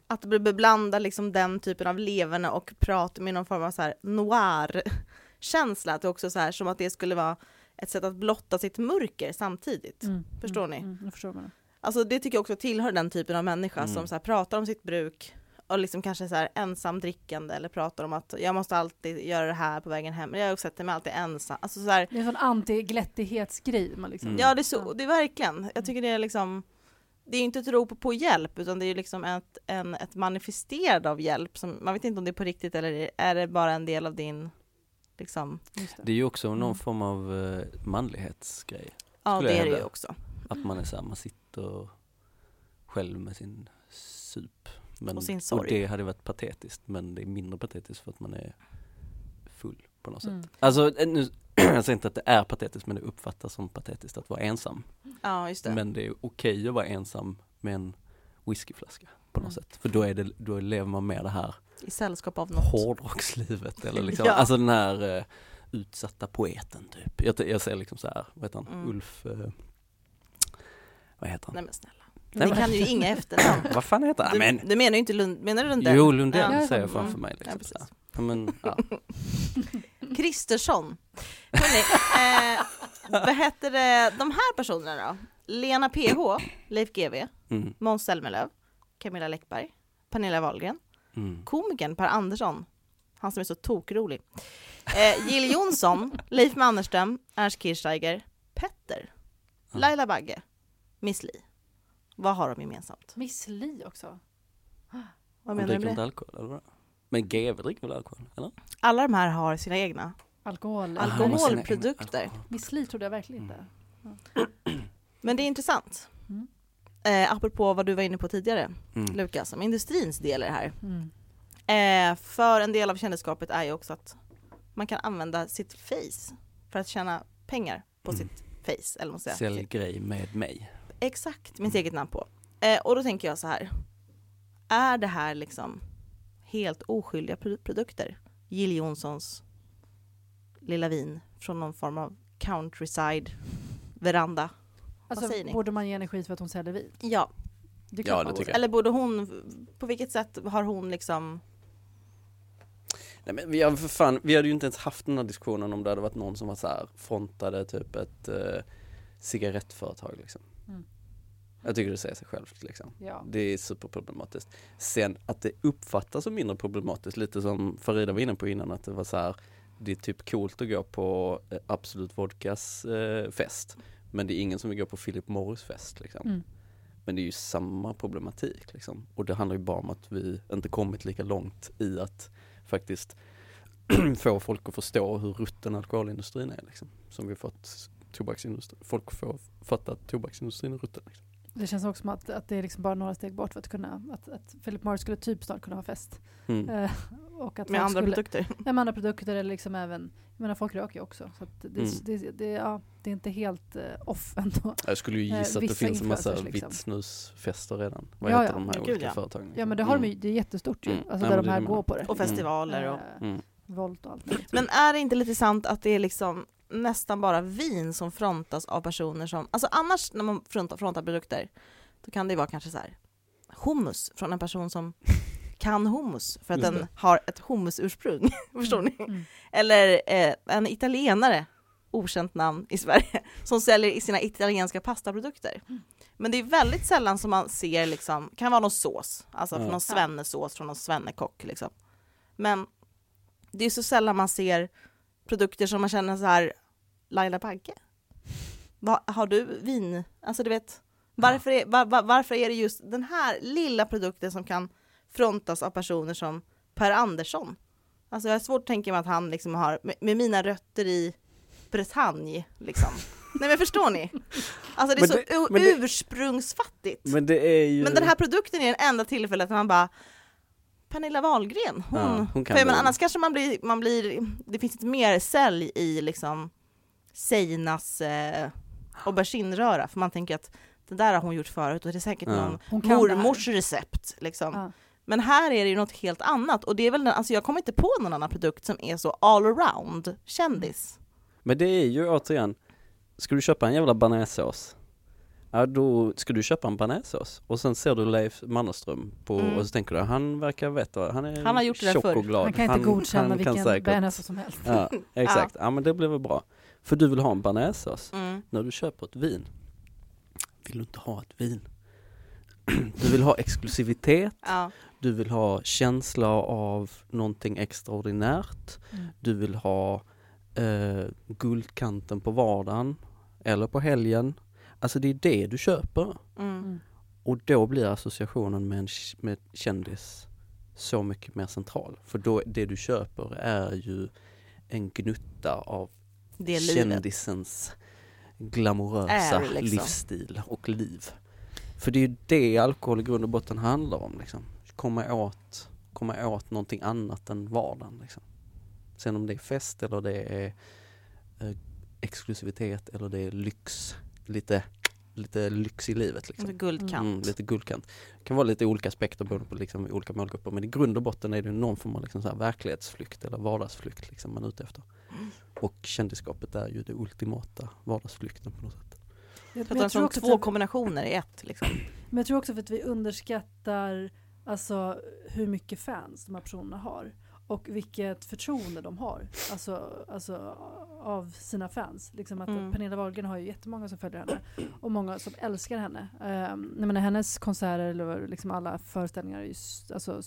att be- beblanda liksom den typen av leverne och prat med någon form av så här noir-känsla, att det också så här, som att det skulle vara ett sätt att blotta sitt mörker samtidigt. Mm, Förstår mm, ni? Mm, jag förstår vad du Alltså det tycker jag också tillhör den typen av människa Mm. som så här, pratar om sitt bruk och liksom kanske så här ensam drickande eller pratar om att jag måste alltid göra det här på vägen hem. Jag sätter mig alltid ensam. Alltså så här, Det är en sån anti-glättighetsgrej. Man liksom. Mm. Ja det är så, det är verkligen. Jag tycker det är liksom det är inte ett rop på hjälp utan det är liksom ett, en, ett manifesterande av hjälp. Som, man vet inte om det är på riktigt eller är det bara en del av din liksom, det. Det är ju också någon Mm. form av eh, manlighetsgrej. ja det är det ju också. Att man är såhär, man sitter själv med sin sup. Men, Och sin sorg. det hade varit patetiskt men det är mindre patetiskt för att man är full. på något sätt. Mm. Alltså, eh, nu, jag säger inte att det är patetiskt men det uppfattas som patetiskt att vara ensam. Ja, just det. Men det är okej att vara ensam med en whiskyflaska på något Mm. sätt. För då, är det, då lever man med det här I sällskap av något. hårdrockslivet eller liksom, Ja. alltså den här eh, utsatta poeten typ. Jag, jag ser liksom så här, vad heter han, Mm. Ulf, eh, vad heter han? Nej men snälla. Ni kan ju inga efternamn. Vad fan heter han? Du, Men, du menar ju inte Lund, menar du Lundell? jo Lundell Ja. ser jag Mm. framför mig Ja, liksom. Ja, men, ja. Kristersson. Hörrni, eh, vad heter det, de här personerna då? Lena PH, Leif GW, Mm, Måns Zelmerlöw, Camilla Läckberg, Pernilla Wahlgren, mm. komikern Per Andersson, han som är så tokrolig, eh, Jill Johnson, Leif Mannerström, Ernst Kirchsteiger, Petter. Laila Bagge, Miss Li. Vad har de gemensamt? Miss Li också. Vad menar du dricker med inte det? alkohol eller vad? Men GW dricker väl alkohol? Eller? Alla de här har sina egna. Alkohol. Ah, egna Alkoholprodukter. alkohol. Miss Li trodde jag verkligen inte. Men det är intressant. Mm. Eh, apropå vad du var inne på tidigare, Mm. Lukas, om industrins del i det här. Mm. Eh, för en del av kändisskapet är ju också att man kan använda sitt face för att tjäna pengar på Mm. sitt face. Eller. Sälj grej med mig. Exakt, mitt eget namn på. Eh, och då tänker jag så här. Är det här liksom helt oskyldiga pro- produkter? Jill Johnsons lilla vin från någon form av countryside veranda. Alltså, säger ni? borde man ge energi för att hon säljer vin? Ja, Det Ja, det tycker jag. eller borde hon, på vilket sätt har hon liksom Nej men vi har för fan, vi hade ju inte ens haft den här diskussionen om det hade varit någon som var så här frontade typ ett eh, cigarettföretag liksom. Jag tycker det säger sig självt liksom. Ja. Det är superproblematiskt. Sen att det uppfattas som mindre problematiskt, lite som Farida var inne på innan, att det var så här, det är typ coolt att gå på eh, Absolut Vodkas eh, fest, men det är ingen som vill gå på Philip Morris fest liksom. Mm. Men det är ju samma problematik liksom. Och det handlar ju bara om att vi inte kommit lika långt i att faktiskt få folk att förstå hur rutten alkoholindustrin är liksom. Som vi fått tobaksindustrin, folk får fatta att tobaksindustrin är rutten. Liksom. Det känns också som att, att det är liksom bara några steg bort för att kunna, att, att Philip Morris skulle typ snart kunna ha fest. Mm. Eh, och att med andra skulle, produkter? Ja, med andra produkter eller liksom även, jag menar folk röker ju också. Så att det, Mm. det, det, ja, det är inte helt eh, off ändå. Jag skulle ju Eh, gissa att det finns en massa liksom. vitt snusfester redan. Vad Ja, heter ja. de här Ja, olika ja. företagen? Ja men det har Mm. de ju, det är jättestort ju. Mm. Alltså Ja, där de här går på det. Och festivaler och... Eh, Mm. Volt och allt. Men är det inte lite sant att det är liksom nästan bara vin som frontas av personer som, alltså annars när man frontar, frontar produkter, då kan det ju vara kanske så här hummus från en person som kan hummus för att Just den det. har ett hummusursprung, förstår ni? Mm. Eller eh, en italienare, okänt namn i Sverige, som säljer sina italienska pastaprodukter. Men det är väldigt sällan som man ser liksom, kan vara någon sås, alltså Ja. någon svennesås från någon svennekock liksom. Men det är så sällan man ser produkter som man känner så här, Laila Bagge? Va, har du vin? Alltså du vet, varför är, var, var, varför är det just den här lilla produkten som kan frontas av personer som Per Andersson? Alltså jag har svårt att tänka mig att han liksom har, med, med mina rötter i Bretagne, liksom. Nej men förstår ni? Alltså det är Men så det- men ursprungsfattigt. Men det är ju... Men den här produkten är det enda tillfället när man bara Pernilla Wahlgren, hon, Ja, hon kan för väl- annars kanske man blir, man blir, det finns inte mer sälj i liksom Seinas eh, auberginröra, för man tänker att det där har hon gjort förut och det är säkert Ja. någon mormors recept liksom. Ja. Men här är det ju något helt annat och det är väl, den- alltså jag kommer inte på någon annan produkt som är så all around kändis. Men det är ju återigen, ska du köpa en jävla bearnaisesås, ja då ska du köpa en bearnaisesås och sen ser du Leif Mannerström på, Mm. och så tänker du, han verkar veta, han är Han har gjort det där tjock förr. och glad. Man kan inte godkänna han kan vilken säkert- bearnaise som helst. Ja, exakt. Ja. men det blir väl bra. För du vill ha en bearnaisesås. Mm. När du köper ett vin, vill du inte ha ett vin. Du vill ha exklusivitet, Ja. du vill ha känsla av någonting extraordinärt, Mm. du vill ha eh, guldkanten på vardagen eller på helgen. Alltså det är det du köper. Mm. Mm. Och då blir associationen med en med kändis så mycket mer central. För då, det du köper är ju en gnutta av kändisens glamorösa liksom. livsstil och liv. För det är ju det alkohol i grund och botten handlar om liksom. Komma åt, komma åt någonting annat än vardagen liksom. Sen om det är fest eller det är eh, exklusivitet eller det är lyx, lite, lite lyx i livet liksom. Alltså guldkant. Mm, lite guldkant. Det kan vara lite olika aspekter beroende på liksom, olika målgrupper men i grund och botten är det någon form av liksom så här verklighetsflykt eller vardagsflykt liksom man är ute efter. Och kändisskapet är ju det ultimata vardagsflykten på något sätt. Jag, att jag tror också två att- kombinationer i ett liksom. Men jag tror också för att vi underskattar alltså, hur mycket fans de här personerna har. Och vilket förtroende de har alltså, alltså, av sina fans. Liksom att Mm. Pernilla Wahlgren har ju jättemånga som följer henne och många som älskar henne. Um, jag menar, hennes konserter eller liksom alla föreställningar, är ju, alltså,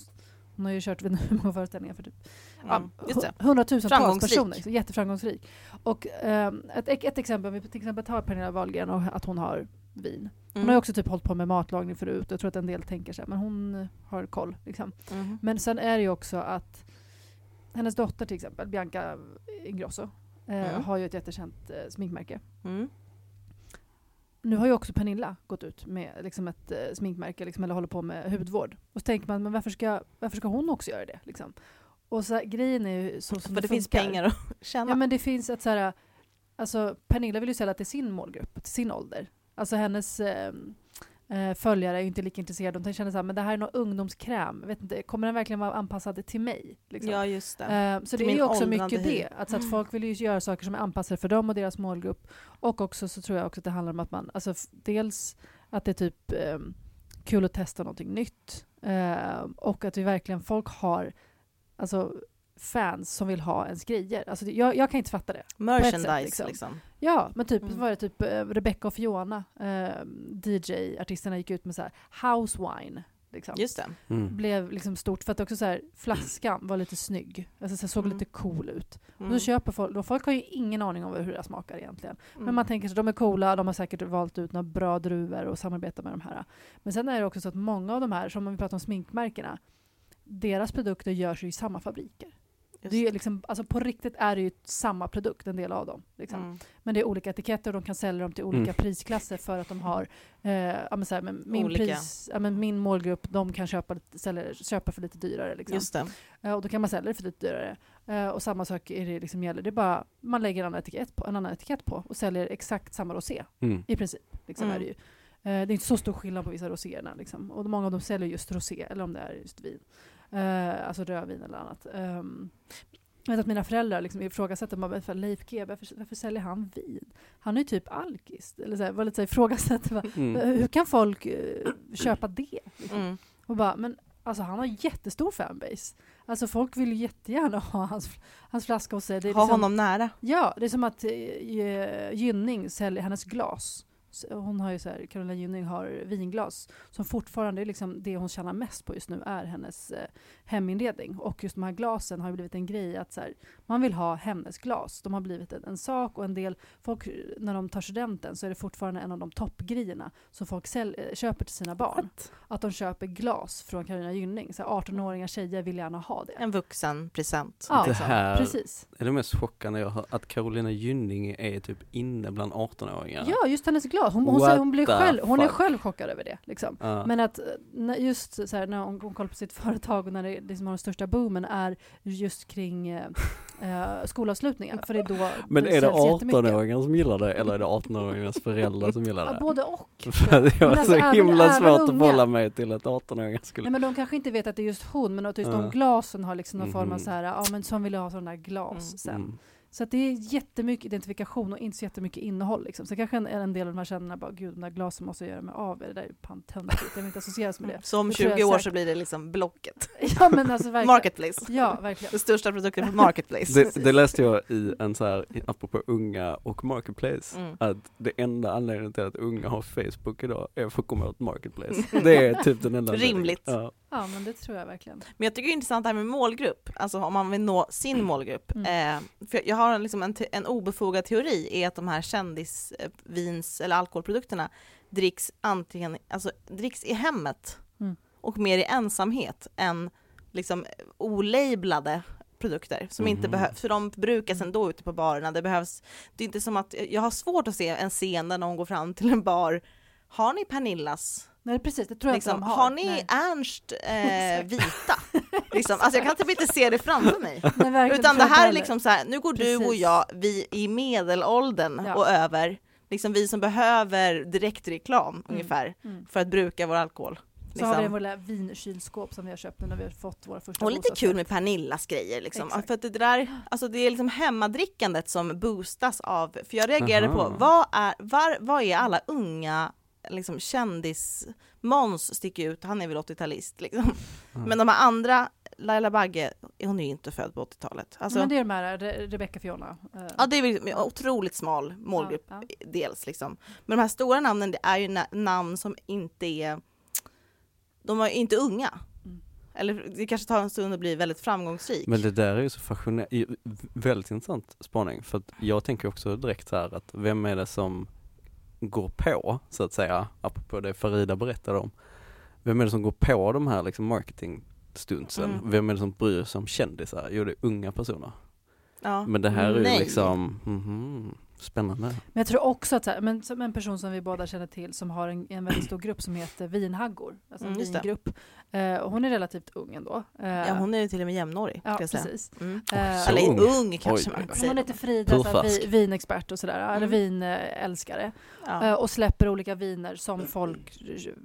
hon har ju kört vid hur många föreställningar för typ Mm. Hu- hundratusentals personer. Så jätteframgångsrik. Och um, ett, ett exempel, om vi till exempel tar Pernilla Wahlgren och att hon har vin. Hon Mm. har ju också typ hållit på med matlagning förut. Jag tror att en del tänker sig men hon har koll. Liksom. Mhm. Men sen är det ju också att hennes dotter till exempel, Bianca Ingrosso, eh, Mm. har ju ett jättekänt eh, sminkmärke. Mm. Nu har ju också Pernilla gått ut med liksom ett eh, sminkmärke, liksom, eller håller på med hudvård. Och så tänker man, men varför ska, varför ska hon också göra det? Liksom? Och så grejen är ju så som För det finns funkar. pengar att tjäna. Ja men det finns ett så här, alltså Pernilla vill ju sälja till sin målgrupp, till sin ålder. Alltså hennes eh, följare är ju inte lika intresserade, de känner såhär, men det här är någon ungdomskräm, vet inte, kommer den verkligen vara anpassad till mig? Liksom? Ja just det. Eh, så det Till är min ju också mycket hy. det, att, så att folk vill ju göra saker som är anpassade för dem och deras målgrupp. Och också så tror jag också att det handlar om att man, alltså dels att det är typ eh, kul att testa någonting nytt. Eh, och att vi verkligen, folk har alltså fans som vill ha ens grejer. Alltså jag, jag kan inte fatta det. Merchandise sätt, liksom. liksom. Ja, men typ Mm. var det typ eh, Rebecca och Fiona, eh, DJ-artisterna gick ut med så här house wine. Liksom. Just det. Mm. Blev liksom stort för att också så här, flaskan var lite snygg. Alltså så här, såg Mm. lite cool ut. Mm. Och så köper folk, och folk har ju ingen aning om hur det smakar egentligen. Mm. Men man tänker sig de är coola, de har säkert valt ut några bra druvor och samarbetar med de här. Men sen är det också så att många av de här, som om vi pratar om sminkmärkena, deras produkter görs ju i samma fabriker. Just Det är liksom, alltså på riktigt är det ju samma produkt, en del av dem. Liksom. Mm. Men det är olika etiketter och de kan sälja dem till olika Mm. prisklasser för att de har, eh, ja, men så här, men min, Olika. pris, ja, men min målgrupp, de kan köpa, sälja, köpa för lite dyrare. Liksom. Just det. Eh, och då kan man sälja det för lite dyrare. Eh, och samma sak är det liksom gäller, det är bara, man lägger en annan etikett på, en annan etikett på och säljer exakt samma rosé Mm. i princip. Liksom Mm. är det, ju. Eh, det är inte så stor skillnad på vissa roséerna. Liksom. Och många av dem säljer just rosé, eller om det är just vin. Eh, alltså rödvin eller annat. Um, jag vet att mina föräldrar liksom ifrågasätter bara, varför Leif GW, varför, varför säljer han vin? Han är ju typ alkis. Eller så här, var lite så här ifrågasätter, bara, Mm. hur kan folk eh, köpa det? Liksom? Mm. Och bara, men alltså han har jättestor fanbase. Alltså folk vill ju jättegärna ha hans, hans flaska hos sig. Det är Ha liksom, honom nära. Ja, det är som att eh, Gynning säljer hennes glas. Hon har ju så här, Carolina Gynning har vinglas som fortfarande är liksom det hon tjänar mest på just nu är hennes eh, heminredning. Och just de här glasen har ju blivit en grej att så här, man vill ha hennes glas. De har blivit en, en sak och en del folk när de tar studenten så är det fortfarande en av de toppgrejerna som folk säl, eh, köper till sina barn. Att de köper glas från Carolina Gynning. Så här 18-åriga tjejer vill gärna ha det. En vuxen present. Ja, Det här Precis. är det mest chockande jag har att Carolina Gynning är typ inne bland 18-åringar. Ja, just hennes glas. Hon, hon, What säger, hon, blir själv, hon är själv chockad över det. Liksom. Ja. Men att just så här, när hon, hon kollar på sitt företag och när det liksom har den största boomen är just kring eh, eh, skolavslutningar. För det är då Men är det säljs jättemycket. 18-åringar som gillar det eller är det 18-åringarnas föräldrar som gillar Ja, det? både och. Jag har alltså så även- himla även svårt att förhålla mig till att 18-åringar skulle... Nej, men de kanske inte vet att det är just hon, men att just Ja. de glasen har liksom någon form av Mhm. så här, ja men som vill ha sådana där glas Mm. sen. Mm. Så att det är jättemycket identifikation och inte så jättemycket innehåll. Liksom. Så kanske en, en del av de här känner bara, gud de där glasen måste jag göra mig av med, det där är ju pantöntigt, jag vill inte associeras med det. Så om Det tror jag 20 år säkert. så blir det liksom Blocket. Ja men alltså verkligen. Marketplace. Ja, verkligen. Den största produkten på Marketplace. Det, det läste jag i en så här, apropå unga och Marketplace, Mm. att det enda anledningen till att unga har Facebook idag är för att komma åt Marketplace. Det är typ den enda anledningen. Rimligt. Ja. Ja men det tror jag verkligen. Men jag tycker det är intressant det här med målgrupp, alltså om man vill nå sin målgrupp. Mm. Eh, för jag har liksom en, te- en obefogad teori är att de här kändisvins eller alkoholprodukterna dricks antingen, alltså dricks i hemmet Mm. och mer i ensamhet än liksom olablade produkter som inte Mhm. behövs, för de brukas ändå ute på barerna. Det behövs, det är inte som att, jag har svårt att se en scen där någon går fram till en bar, har ni Pernillas Nej precis, det tror jag Liksom, inte har. de har. ni Nej. Ernst eh, vita? liksom, alltså jag kan typ inte se det framför mig. Nej, Utan det här är inte liksom så här, nu går du och Precis. jag, vi i medelåldern Ja. och över, liksom vi som behöver direktreklam ungefär Mm. för att bruka vår alkohol. Så har vi Liksom. lilla vinkylskåp som vi har köpt nu när vi har fått våra första Och lite bostadsrätt. kul med Pernillas grejer liksom. Exakt. För att det där, alltså det är liksom hemmadrickandet som boostas av, för jag reagerade på, Aha. vad är, var, vad är alla unga liksom kändis, Måns sticker ut, han är väl 80-talist liksom. Mm. Men de här andra, Laila Bagge, hon är ju inte född på 80-talet. Alltså, Men det är de här, Re- Rebecca Fiona. eh, Ja det är väl en otroligt smal målgrupp Ja, dels liksom. Men de här stora namnen det är ju na- namn som inte är, de är inte unga. Mm. Eller det kanske tar en stund att bli väldigt framgångsrik. Men det där är ju så fascinerande, väldigt intressant spaning för att jag tänker också direkt så här att vem är det som går på så att säga, apropå det Farida berättade om. Vem är det som går på de här liksom marketingstuntsen? Mm. Vem är det som bryr sig om kändisar? Jo det är unga personer. ja. Men det här är ju liksom, mhm, spännande. Men jag tror också att så här, men som en person som vi båda känner till som har en, en väldigt stor grupp som heter vinhaggor, alltså en Mm, det. vingrupp. Eh, och hon är relativt ung ändå. Eh, ja hon är ju till och med jämnårig. ja, säga. precis. Mm. Eh, Så Eller ung. ung, kanske Oj, man oj. säger. hon heter Frida, så här, Purfärsk. vi, vinexpert och sådär, eller Mm. vinälskare. Ja. Eh, och släpper olika viner som folk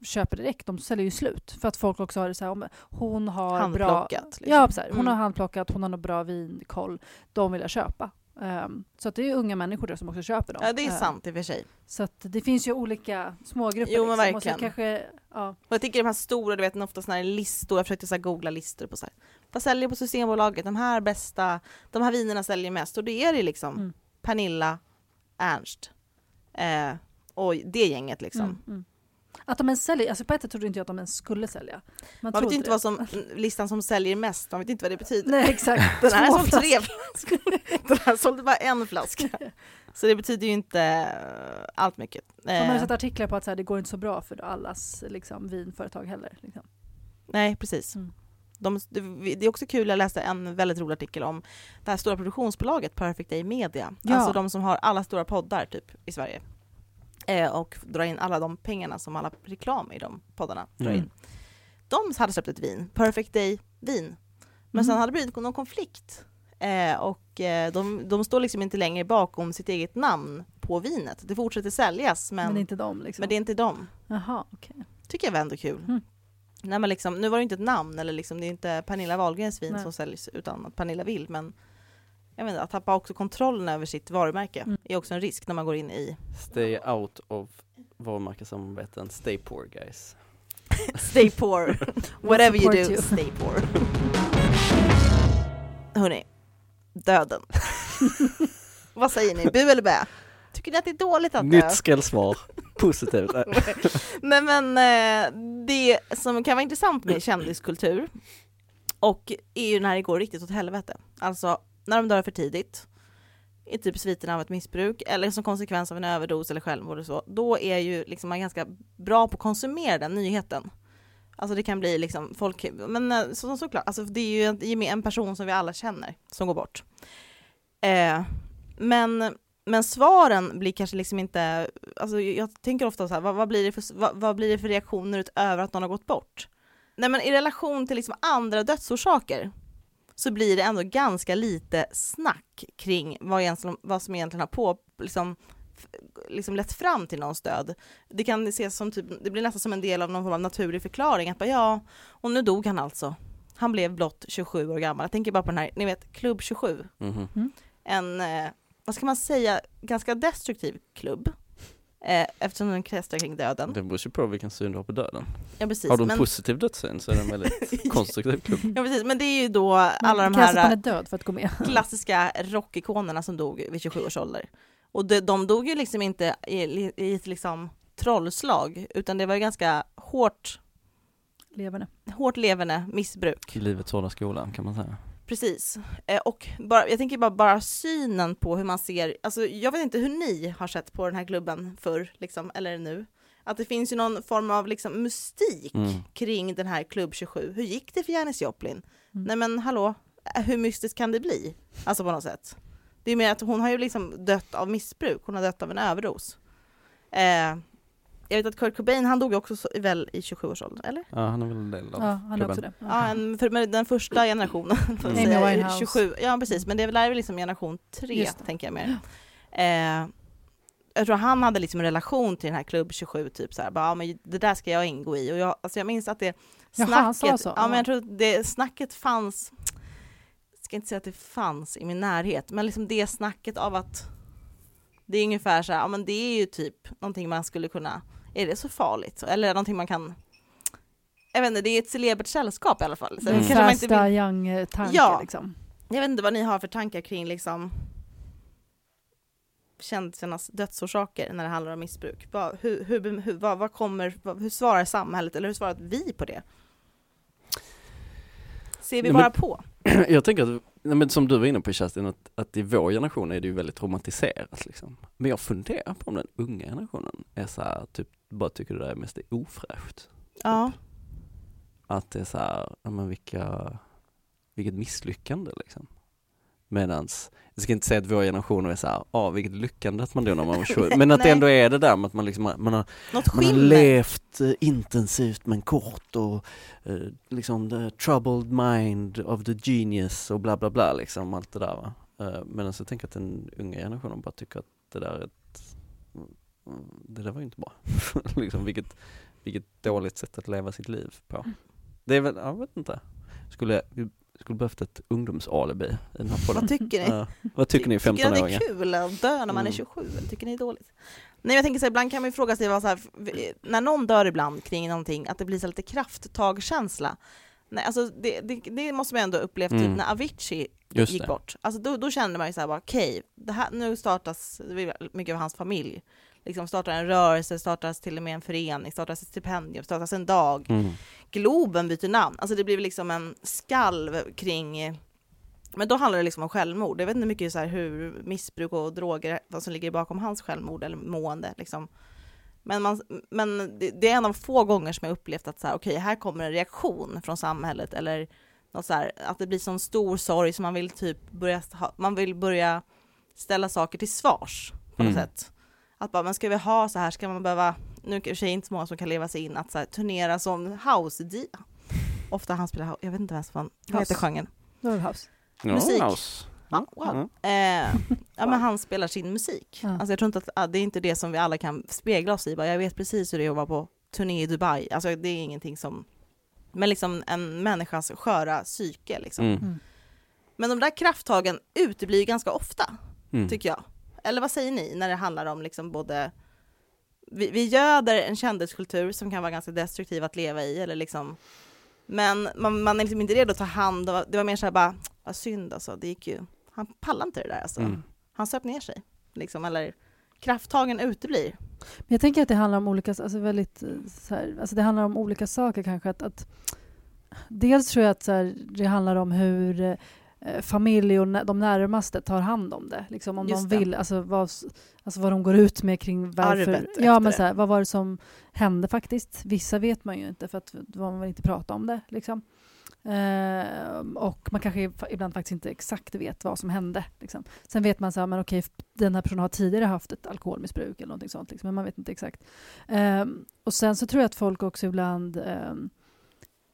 köper direkt. De säljer ju slut. För att folk också har det så här, om hon har bra... Handplockat. Liksom. Ja, så här, hon Mm. har handplockat, hon har något bra vinkoll. De vill jag köpa. Ehm, så att det är unga människor där som också köper dem. Ja det är Eh, sant i och för sig. så att det finns ju olika smågrupper. Jo, men liksom. Och verkligen. kanske, ja, Och jag tycker de här stora, du vet ofta såna här listor, jag försökte så googla listor på så här, vad säljer på Systembolaget, de här bästa, de här vinerna säljer mest och det är det liksom Mm. Pernilla, Ernst eh, och det gänget liksom. mm, mm. Att de ens säljer, alltså på ett sätt trodde inte jag att de ens skulle sälja. Man trodde vet inte det. vad som, listan som säljer mest, man vet inte vad det betyder. Nej exakt. Den här sålde tre flaskor. den här sålde bara en flaska. Så det betyder ju inte eh, allt mycket. Man har ju Eh, sett artiklar på att så här, det går inte så bra för allas liksom, vinföretag heller. Liksom. nej precis. Mm. De, det, det är också kul, jag läste en väldigt rolig artikel om det här stora produktionsbolaget Perfect Day Media. Ja. Alltså de som har alla stora poddar typ i Sverige. Eh, och drar in alla de pengarna som alla reklam i de poddarna drar Mm. in. De hade släppt ett vin, Perfect Day vin. Men Mm. sen hade det blivit någon konflikt. Eh, och eh, de, de står liksom inte längre bakom sitt eget namn på vinet. Det fortsätter säljas men, Men, men, inte de liksom. det är inte dem. Jaha, okej. Tycker jag var ändå kul. Mm. Nej, men liksom, nu var det inte ett namn, eller liksom, det är inte Pernilla Wahlgrens vin Nej. som säljs utan att Pernilla vill. Men jag vet inte, att tappa också kontrollen över sitt varumärke Mm. är också en risk när man går in i Stay out of varumärkessamarbeten, stay poor guys. stay poor, whatever you do, you. stay poor. Hörni, döden. Vad säger ni, bu eller bä? Tycker ni att det är dåligt att dö? Nytt skrällsvar, positivt. Nej men eh, det som kan vara intressant med kändiskultur och är ju när det går riktigt åt helvete. Alltså när de dör för tidigt, i typ sviterna av ett missbruk eller som konsekvens av en överdos eller självmord och så, då är ju liksom man ganska bra på att konsumera den nyheten. Alltså det kan bli liksom folk, men eh, så, såklart, alltså det är ju en, en person som vi alla känner som går bort. Eh, men men svaren blir kanske liksom inte, alltså jag tänker ofta så här, vad, vad, blir det för, vad, vad blir det för reaktioner utöver att någon har gått bort? Nej men i relation till liksom andra dödsorsaker så blir det ändå ganska lite snack kring vad, egentligen, vad som egentligen har på, liksom, liksom lett fram till någons död. Det kan ses som typ, det blir nästan som en del av någon form av naturlig förklaring, att bara ja, och nu dog han alltså. Han blev blott 27 år gammal. Jag tänker bara på den här, ni vet, Klubb 27 Mhm. en, eh, vad ska man säga, ganska destruktiv klubb. Eh, eftersom den kretsar kring döden. Det beror ju på vilken syn du har på döden. Ja precis. Har du en men, positiv dödssyn så är det en väldigt konstruktiv klubb. ja, precis. men det är ju då alla de här död för att gå med. klassiska rockikonerna som dog vid 27 års ålder. Och de, de dog ju liksom inte i, i ett liksom trollslag, utan det var ju ganska hårt, Levande. hårt levande missbruk. Livets hårda skola kan man säga. Precis. Eh, och bara, jag tänker bara, bara synen på hur man ser, alltså jag vet inte hur ni har sett på den här klubben förr, liksom, eller nu. Att det finns ju någon form av liksom mystik Mm. kring den här klubb 27. Hur gick det för Janis Joplin? Mm. Nej men hallå, eh, hur mystiskt kan det bli? Alltså på något sätt. Det är mer att hon har ju liksom dött av missbruk, hon har dött av en överdos. Eh, jag vet att Kurt Cobain han dog också så, väl i 27-årsåldern, eller? Ja, han är väl en del av Ja, han är också det. Ja, en, för, men den första generationen, får jag Amy säga, är Winehouse. 27. Ja precis, men det är väl- liksom generation tre tänker jag mer. Eh, jag tror han hade liksom en relation till den här klubb 27, typ så här, bara, ja, men det där ska jag ingå i. Och jag, alltså jag minns att det Jaha, snacket, han sa så? ja men Ja. jag tror att det snacket fanns, jag ska inte säga att det fanns i min närhet, men liksom det snacket av att det är ungefär så här, ja men det är ju typ någonting man skulle kunna, är det så farligt? Eller någonting man kan, jag vet inte, det är ett celebert sällskap i alla fall. Så Mm. kanske man inte vill, young-tanke Ja. liksom. jag vet inte vad ni har för tankar kring liksom kändisarnas dödsorsaker när det handlar om missbruk. Vad, hur, hur, hur, vad, vad kommer, vad, hur svarar samhället eller hur svarar vi på det? Ser vi Nej, bara men- på? Jag tänker att, nej, men som du var inne på Kerstin, att, att i vår generation är det ju väldigt romantiserat liksom. Men jag funderar på om den unga generationen är så här, typ, bara tycker det där är mest ofräscht. Ja. Att det är så här, men vilka, vilket misslyckande liksom. Medans, jag ska inte säga att vår generation är så här, ja vilket lyckande att man dog när man var 20, men att det ändå är det där med att man liksom, man har Något man har levt eh, intensivt men kort och eh, liksom the troubled mind of the genius och bla bla bla liksom allt det där va. Eh, Medan jag tänker att den unga generationen bara tycker att det där är ett, mm, det där var ju inte bra. liksom vilket, vilket dåligt sätt att leva sitt liv på. Det är väl, jag vet inte. Skulle, skulle behövt ett ungdomsalibi i den här podden. Vad tycker ni? Ja. Vad tycker ni Tycker ni att 15-åringar? det är kul att dö när man är Mm. 27? Eller tycker ni det är dåligt? Nej jag tänker så här, ibland kan man ju fråga sig vad så här, när någon dör ibland kring någonting, att det blir så lite krafttagkänsla. Nej, alltså det, det, det måste man ändå ha upplevt Mm. typ när Avicii Just gick det. bort. Alltså då, då kände man ju såhär bara okej, det här, nu startas, mycket av hans familj, liksom startar en rörelse, startas till och med en förening, startas ett stipendium, startas en dag. Mm. Globen byter namn, alltså det blir liksom en skalv kring men då handlar det liksom om självmord. Jag vet inte mycket så här hur missbruk och droger, vad som ligger bakom hans självmord eller mående liksom. Men, man, men det, det är en av få gånger som jag upplevt att så här, okej, här kommer en reaktion från samhället eller något så här, att det blir sån stor sorg som man vill typ börja, man vill börja ställa saker till svars på något Mm. sätt. Att bara, men ska vi ha så här, ska man behöva, nu är det inte så många som kan leva sig in, att så här, turnera som house -di. Ofta han spelar, house- jag vet inte ens vad, heter House. genren? Då är det house. Ja, Musik. house. Ja, wow. Mm. Eh, ja men han spelar sin musik. Ja. Alltså jag tror inte att, det är inte det som vi alla kan spegla oss i, bara, jag vet precis hur det är att vara på turné i Dubai. Alltså det är ingenting som, men liksom en människas sköra psyke liksom. Mm. Mm. Men de där krafttagen uteblir ganska ofta, Mm. tycker jag. Eller vad säger ni när det handlar om liksom både vi, vi göder en kändiskultur som kan vara ganska destruktiv att leva i, eller liksom men man, man är liksom inte redo att ta hand om, det var mer såhär bara, vad synd alltså, det gick ju, han pallar inte det där alltså. Mm. Han söp ner sig, liksom, eller krafttagen uteblir. Men jag tänker att det handlar om olika, alltså väldigt, eh, så här, alltså det handlar om olika saker kanske. Att, att, dels tror jag att så här, det handlar om hur eh, familj och de närmaste tar hand om det. Liksom om Just de vill, alltså vad, alltså vad de går ut med kring varför. Arvet ja, men så här, vad var det som hände faktiskt? Vissa vet man ju inte för att man vill inte prata om det. Liksom. Eh, och man kanske ibland faktiskt inte exakt vet vad som hände. Liksom. Sen vet man så här, men okej, den här personen har tidigare haft ett alkoholmissbruk eller någonting sånt, liksom, men man vet inte exakt. Ehm, och sen så tror jag att folk också ibland ehm,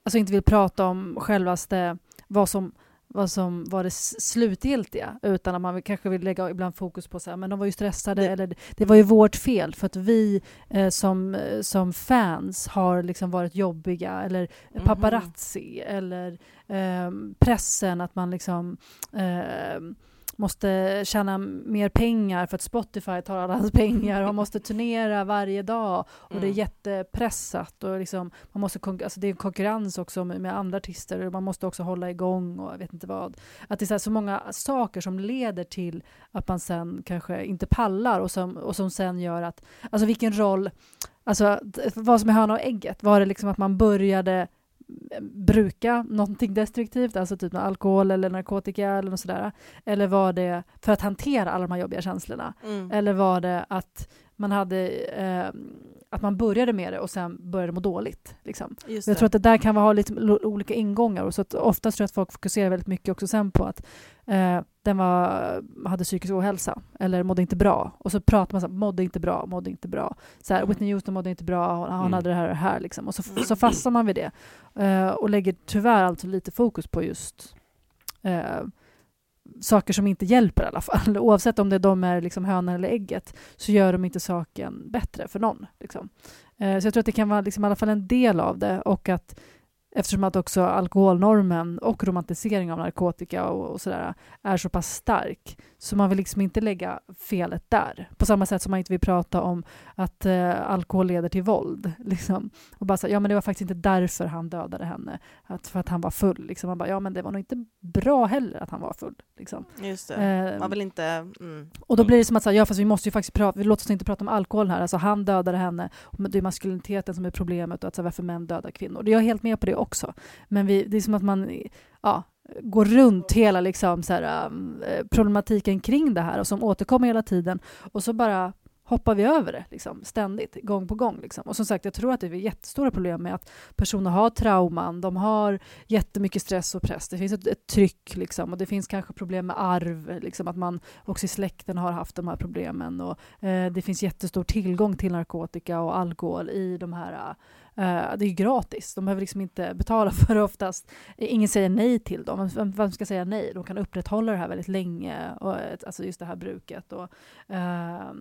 alltså inte vill prata om självaste vad som, vad som var det slutgiltiga, utan att man kanske vill lägga ibland fokus på så här, men de var ju stressade, Det- eller det var ju vårt fel för att vi eh, som, eh, som fans har liksom varit jobbiga, eller Mhm. paparazzi, eller ehm, pressen, att man liksom ehm, måste tjäna mer pengar för att Spotify tar alla hans pengar och man måste turnera varje dag och det är Mm. jättepressat och liksom, man måste alltså det är konkurrens också med, andra artister och man måste också hålla igång och jag vet inte vad. Att det är så, så många saker som leder till att man sen kanske inte pallar och som, och som sen gör att, alltså vilken roll, alltså vad som är höna och ägget, var det liksom att man började bruka någonting destruktivt, alltså typ med alkohol eller narkotika eller något sådär? Eller var det för att hantera alla de här jobbiga känslorna? Mm. Eller var det att man hade, eh, att man började med det och sen började må dåligt. Liksom. Jag tror att det där kan ha lite olika ingångar. Och så att oftast tror jag att folk fokuserar väldigt mycket också sen på att eh, den var, hade psykisk ohälsa eller mådde inte bra. Och så pratar man så här, mådde inte bra, mådde inte bra. Så här, Mm. Whitney Houston mådde inte bra, han, han Mm. hade det här och det här. Liksom. Och så, så fastnar man vid det. Eh, och lägger tyvärr alltså lite fokus på just eh, saker som inte hjälper i alla fall. Oavsett om det de är liksom hönan eller ägget så gör de inte saken bättre för någon. Liksom. Eh, så jag tror att det kan vara liksom i alla fall en del av det och att eftersom att också alkoholnormen och romantisering av narkotika och, och sådär är så pass stark så man vill liksom inte lägga felet där. På samma sätt som man inte vill prata om att eh, alkohol leder till våld. Liksom. Och bara så, ja men det var faktiskt inte därför han dödade henne, att, för att han var full. Liksom. Man bara, ja men det var nog inte bra heller att han var full. Liksom. Just det. Eh, Man vill inte... Mm. och då blir det som att säga, ja fast vi måste ju faktiskt prata, vi låter oss inte prata om alkoholen här, alltså han dödade henne, och det är maskuliniteten som är problemet och att så varför män dödar kvinnor. Jag är helt med på det också, men vi, det är som att man ja, går runt hela liksom, så här, um, eh, problematiken kring det här och som återkommer hela tiden. Och så bara hoppar vi över det liksom, ständigt, gång på gång. Liksom. Och som sagt, jag tror att det är jättestora problem med att personer har trauman, de har jättemycket stress och press, det finns ett, ett tryck liksom, och det finns kanske problem med arv, liksom, att man också i släkten har haft de här problemen och eh, det finns jättestor tillgång till narkotika och alkohol i de här Uh, det är ju gratis, de behöver liksom inte betala för det oftast. Ingen säger nej till dem. Vem, vem ska säga nej? De kan upprätthålla det här väldigt länge, och, eh, alltså just det här bruket. Och, uh,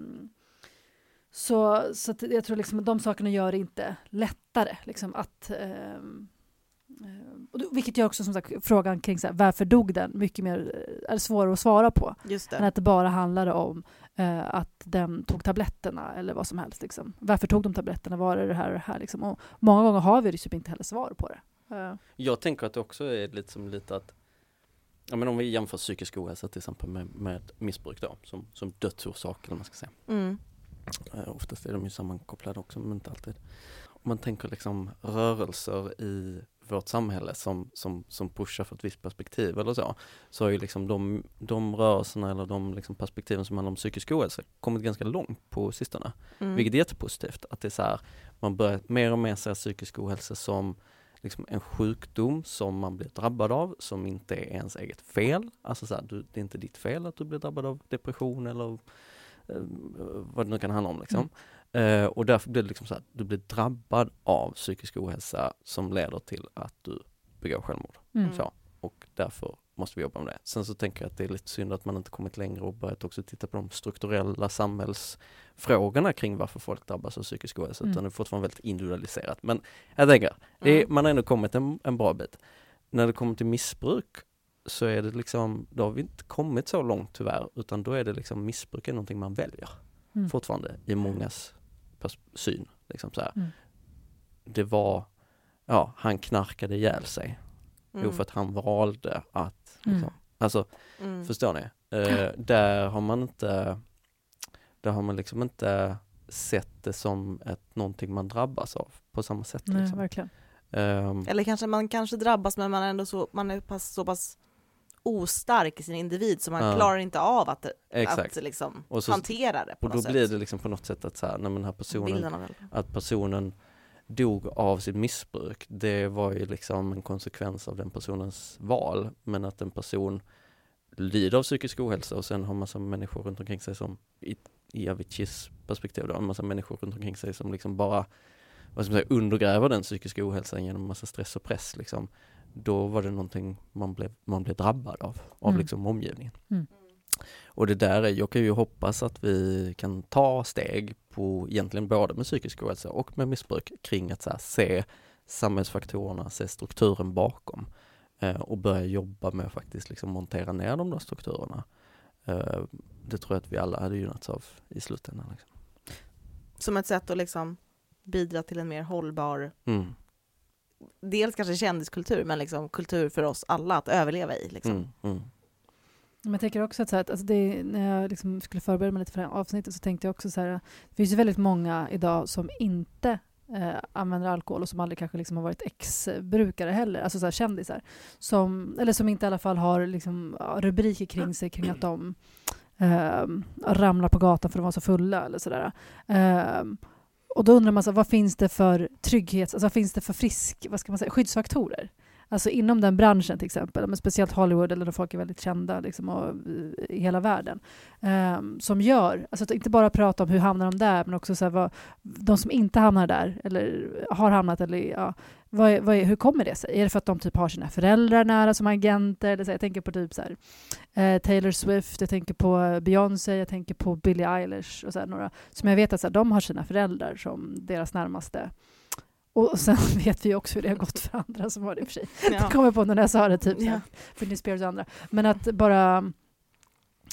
så så att jag tror liksom att de sakerna gör det inte lättare. Liksom att, eh, och vilket gör också som sagt frågan kring så här, varför dog den mycket mer är svårare att svara på. Just Än det. att det bara handlade om eh, att den tog tabletterna eller vad som helst. Liksom. Varför tog de tabletterna? Var är det här och det här? Liksom. Och många gånger har vi typ inte heller svar på det. Eh, Jag tänker att det också är lite som lite att Ja men om vi jämför psykisk ohälsa till exempel med, med missbruk då som, som dödsorsak eller man ska säga. Mm. Eh, oftast är de ju sammankopplade också men inte alltid. Om man tänker liksom rörelser i vårt samhälle som, som, som pushar för ett visst perspektiv eller så. Så har ju liksom de, de rörelserna eller de liksom perspektiven som handlar om psykisk ohälsa kommit ganska långt på sistone. Mm. Vilket är jättepositivt. Att det är så här, man börjar mer och mer se psykisk ohälsa som liksom en sjukdom som man blir drabbad av, som inte är ens eget fel. Alltså så här, du, det är inte ditt fel att du blir drabbad av depression eller vad det nu kan handla om. Liksom. Eh, och därför blir det liksom så här, du blir drabbad av psykisk ohälsa som leder till att du begår självmord. mm. Så. Och därför måste vi jobba med det. Sen så tänker jag att det är lite synd att man inte kommit längre och börjat också titta på de strukturella samhällsfrågorna kring varför folk drabbas av psykisk ohälsa, Mm. utan det är fortfarande väldigt individualiserat. Men jag tänker, är, Mm. man har ändå kommit en, en bra bit. När det kommer till missbruk så är det liksom, då har vi inte kommit så långt tyvärr, utan då är det liksom missbruk är någonting man väljer Mm. fortfarande i mångas pers- syn. Liksom så här. Mm. Det var, ja, han knarkade ihjäl sig. Jo, Mm. för att han valde att, liksom, Mm. alltså Mm. förstår ni? Eh, där har man inte, där har man liksom inte sett det som ett, någonting man drabbas av på samma sätt. Nej, Liksom. verkligen. Ehm, Eller kanske man kanske drabbas men man är ändå så, man är pass, så pass ostark i sin individ så man Ja. klarar inte av att, exakt. att liksom Och så- hantera det på Och då något blir sätt. det liksom på något sätt att så här, när den här personen, att personen dog av sitt missbruk, det var ju liksom en konsekvens av den personens val. Men att en person lider av psykisk ohälsa och sen har massa människor runt omkring sig som, i, i Aviciis perspektiv då, en massa människor runt omkring sig som liksom bara, vad ska man säga, undergräver den psykiska ohälsan genom massa stress och press liksom. Då var det någonting man blev, man blev drabbad av, av Mm. liksom omgivningen. Mm. Och det där är, jag kan ju hoppas att vi kan ta steg på egentligen både med psykisk ohälsa och med missbruk kring att så här, se samhällsfaktorerna, se strukturen bakom eh, och börja jobba med att faktiskt liksom montera ner de där strukturerna. Eh, det tror jag att vi alla hade gynnats av i slutändan. Liksom. Som ett sätt att liksom bidra till en mer hållbar, Mm. Dels kanske kändiskultur, men liksom kultur för oss alla att överleva i. Liksom. Mm. Mm. Men jag tänker också att, så här, att alltså det, när jag liksom skulle förbereda mig lite för det här avsnittet så tänkte jag också så här, det finns ju väldigt många idag som inte eh, använder alkohol och som aldrig kanske liksom har varit ex-brukare heller, alltså så här kändisar. Som, eller som inte i alla fall har liksom, rubriker kring sig kring att de eh, ramlar på gatan för att de var så fulla eller sådär. Eh, och då undrar man så vad finns det för trygghets, alltså vad finns det för frisk, vad ska man säga, skyddsfaktorer? Alltså inom den branschen till exempel, men speciellt Hollywood eller där folk är väldigt kända liksom, och, eh, i hela världen. Um, som gör, alltså att inte bara prata om hur hamnar de där, men också så här, vad, de som inte hamnar där, eller har hamnat, eller ja, vad är, vad är, hur kommer det sig? Är det för att de typ har sina föräldrar nära som agenter? Eller så, jag tänker på typ så här, eh, Taylor Swift, jag tänker på Beyoncé, jag tänker på Billie Eilish och så några som jag vet att så här, de har sina föräldrar som deras närmaste. Och sen vet vi också hur det har gått för andra som har det i och för sig. Ja. Jag kommer på när jag sa det, typ så Ja. Britney Spears och andra. Men att bara...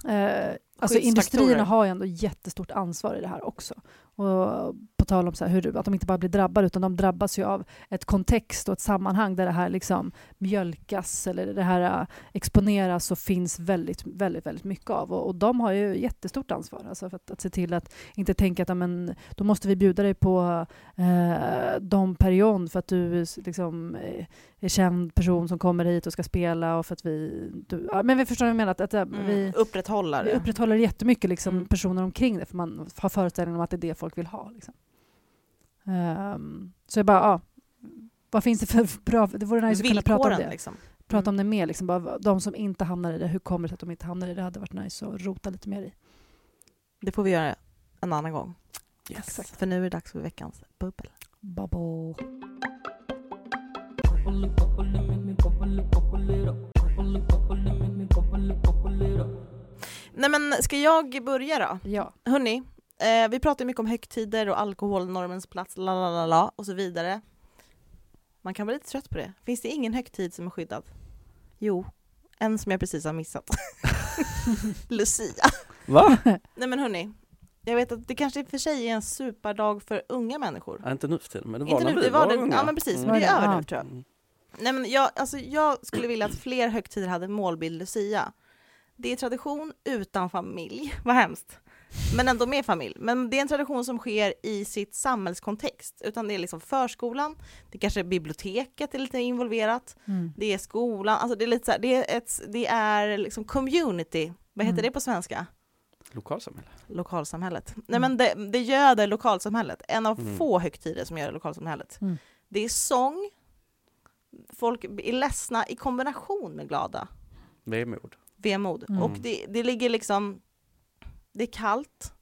Eh, alltså industrierna har ju ändå jättestort ansvar i det här också. Och på tal om så hur, att de inte bara blir drabbade, utan de drabbas ju av ett kontext och ett sammanhang där det här liksom mjölkas eller det här eh, exponeras och finns väldigt, väldigt, väldigt mycket av. Och, och de har ju jättestort ansvar, alltså för att, att se till att inte tänka att ja, men, då måste vi bjuda dig på eh, Dom Perignon för att du liksom, eh, är känd person som kommer hit och ska spela och för att vi... Du, ja, men vi förstår vad jag menar, att, att eh, Mm. vi, Upprätthåller vi upprätthåller jättemycket liksom, Mm. personer omkring det för man har föreställningen om att det är det folk vill ha. Liksom. Ehm, så jag bara, ja, vad finns det för bra... Det vore nice att kunna prata om det. liksom. Prata om det mer, liksom, bara, de som inte hamnar i det, hur kommer det sig att de inte hamnar i det? Det hade varit nice att rota lite mer i. Det får vi göra en annan gång. Exakt. För nu är det dags för veckans bubbel. Bubble. Nej men ska jag börja då? Ja. Hörni, eh, vi pratar ju mycket om högtider och alkoholnormens plats, la la la la och så vidare. Man kan vara lite trött på det. Finns det ingen högtid som är skyddad? Jo, en som jag precis har missat. Lucia. Va? Nej men hörni, jag vet att det kanske i och för sig är en superdag för unga människor. Ja, inte nu för tiden, men det var Inte när nu, vi det var var det, unga. ja men precis, Mm. men det är över nu tror jag. Mm. Nej men jag, alltså, jag skulle vilja att fler högtider hade målbild Lucia. Det är tradition utan familj, vad hemskt. Men ändå med familj. Men det är en tradition som sker i sitt samhällskontext. Utan det är liksom förskolan, det kanske är biblioteket är lite involverat, Mm. det är skolan, alltså det är lite så här, det är, ett, det är liksom community, vad heter Mm. det på svenska? Lokalsamhälle. Lokalsamhället. Nej men det, det göder lokalsamhället, en av Mm. få högtider som gör lokalsamhället. Mm. Det är sång, folk är ledsna i kombination med glada, Vemod. vemod. Mm. Och det, det ligger liksom, det är kallt,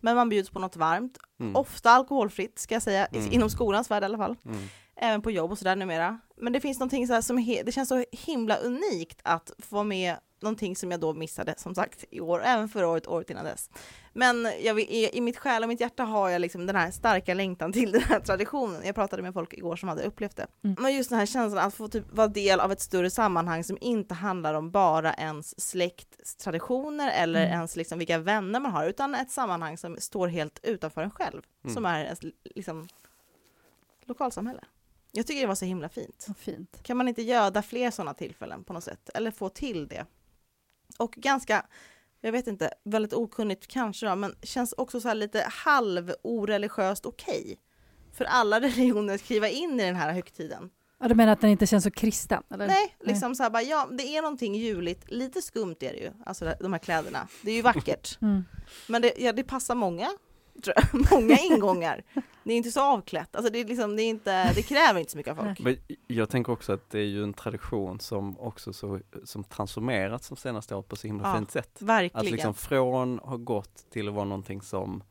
men man bjuds på något varmt. Mm. Ofta alkoholfritt ska jag säga, Mm. inom skolans värld i alla fall. Mm. Även på jobb och sådär numera. Men det finns någonting så som, det känns så himla unikt att få vara med någonting som jag då missade som sagt i år, även förra året, året innan dess. Men jag, i, i mitt själ och mitt hjärta har jag liksom den här starka längtan till den här traditionen. Jag pratade med folk igår som hade upplevt det. Mm. Men just den här känslan att få typ vara del av ett större sammanhang som inte handlar om bara ens släkttraditioner eller Mm. ens liksom vilka vänner man har, utan ett sammanhang som står helt utanför en själv, Mm. som är ens liksom lokalsamhälle. Jag tycker det var så himla fint. Fint. Kan man inte göda fler sådana tillfällen på något sätt? Eller få till det? Och ganska, jag vet inte, väldigt okunnigt kanske då, men känns också så här lite halv-oreligiöst okej för alla religioner att skriva in i den här högtiden. Ja, du menar att den inte känns så kristen? Eller? Nej, liksom så här bara, ja, det är någonting juligt, lite skumt är det ju, alltså de här kläderna. Det är ju vackert, Mm. men det, ja, det passar många. många ingångar. Det är inte så avklätt, alltså det, är liksom, det, är inte, det kräver inte så mycket av folk. Men jag tänker också att det är ju en tradition som också så, som transformerats de senaste åren på så himla Ja, fint sätt. Verkligen. Att liksom från har gått till att vara någonting som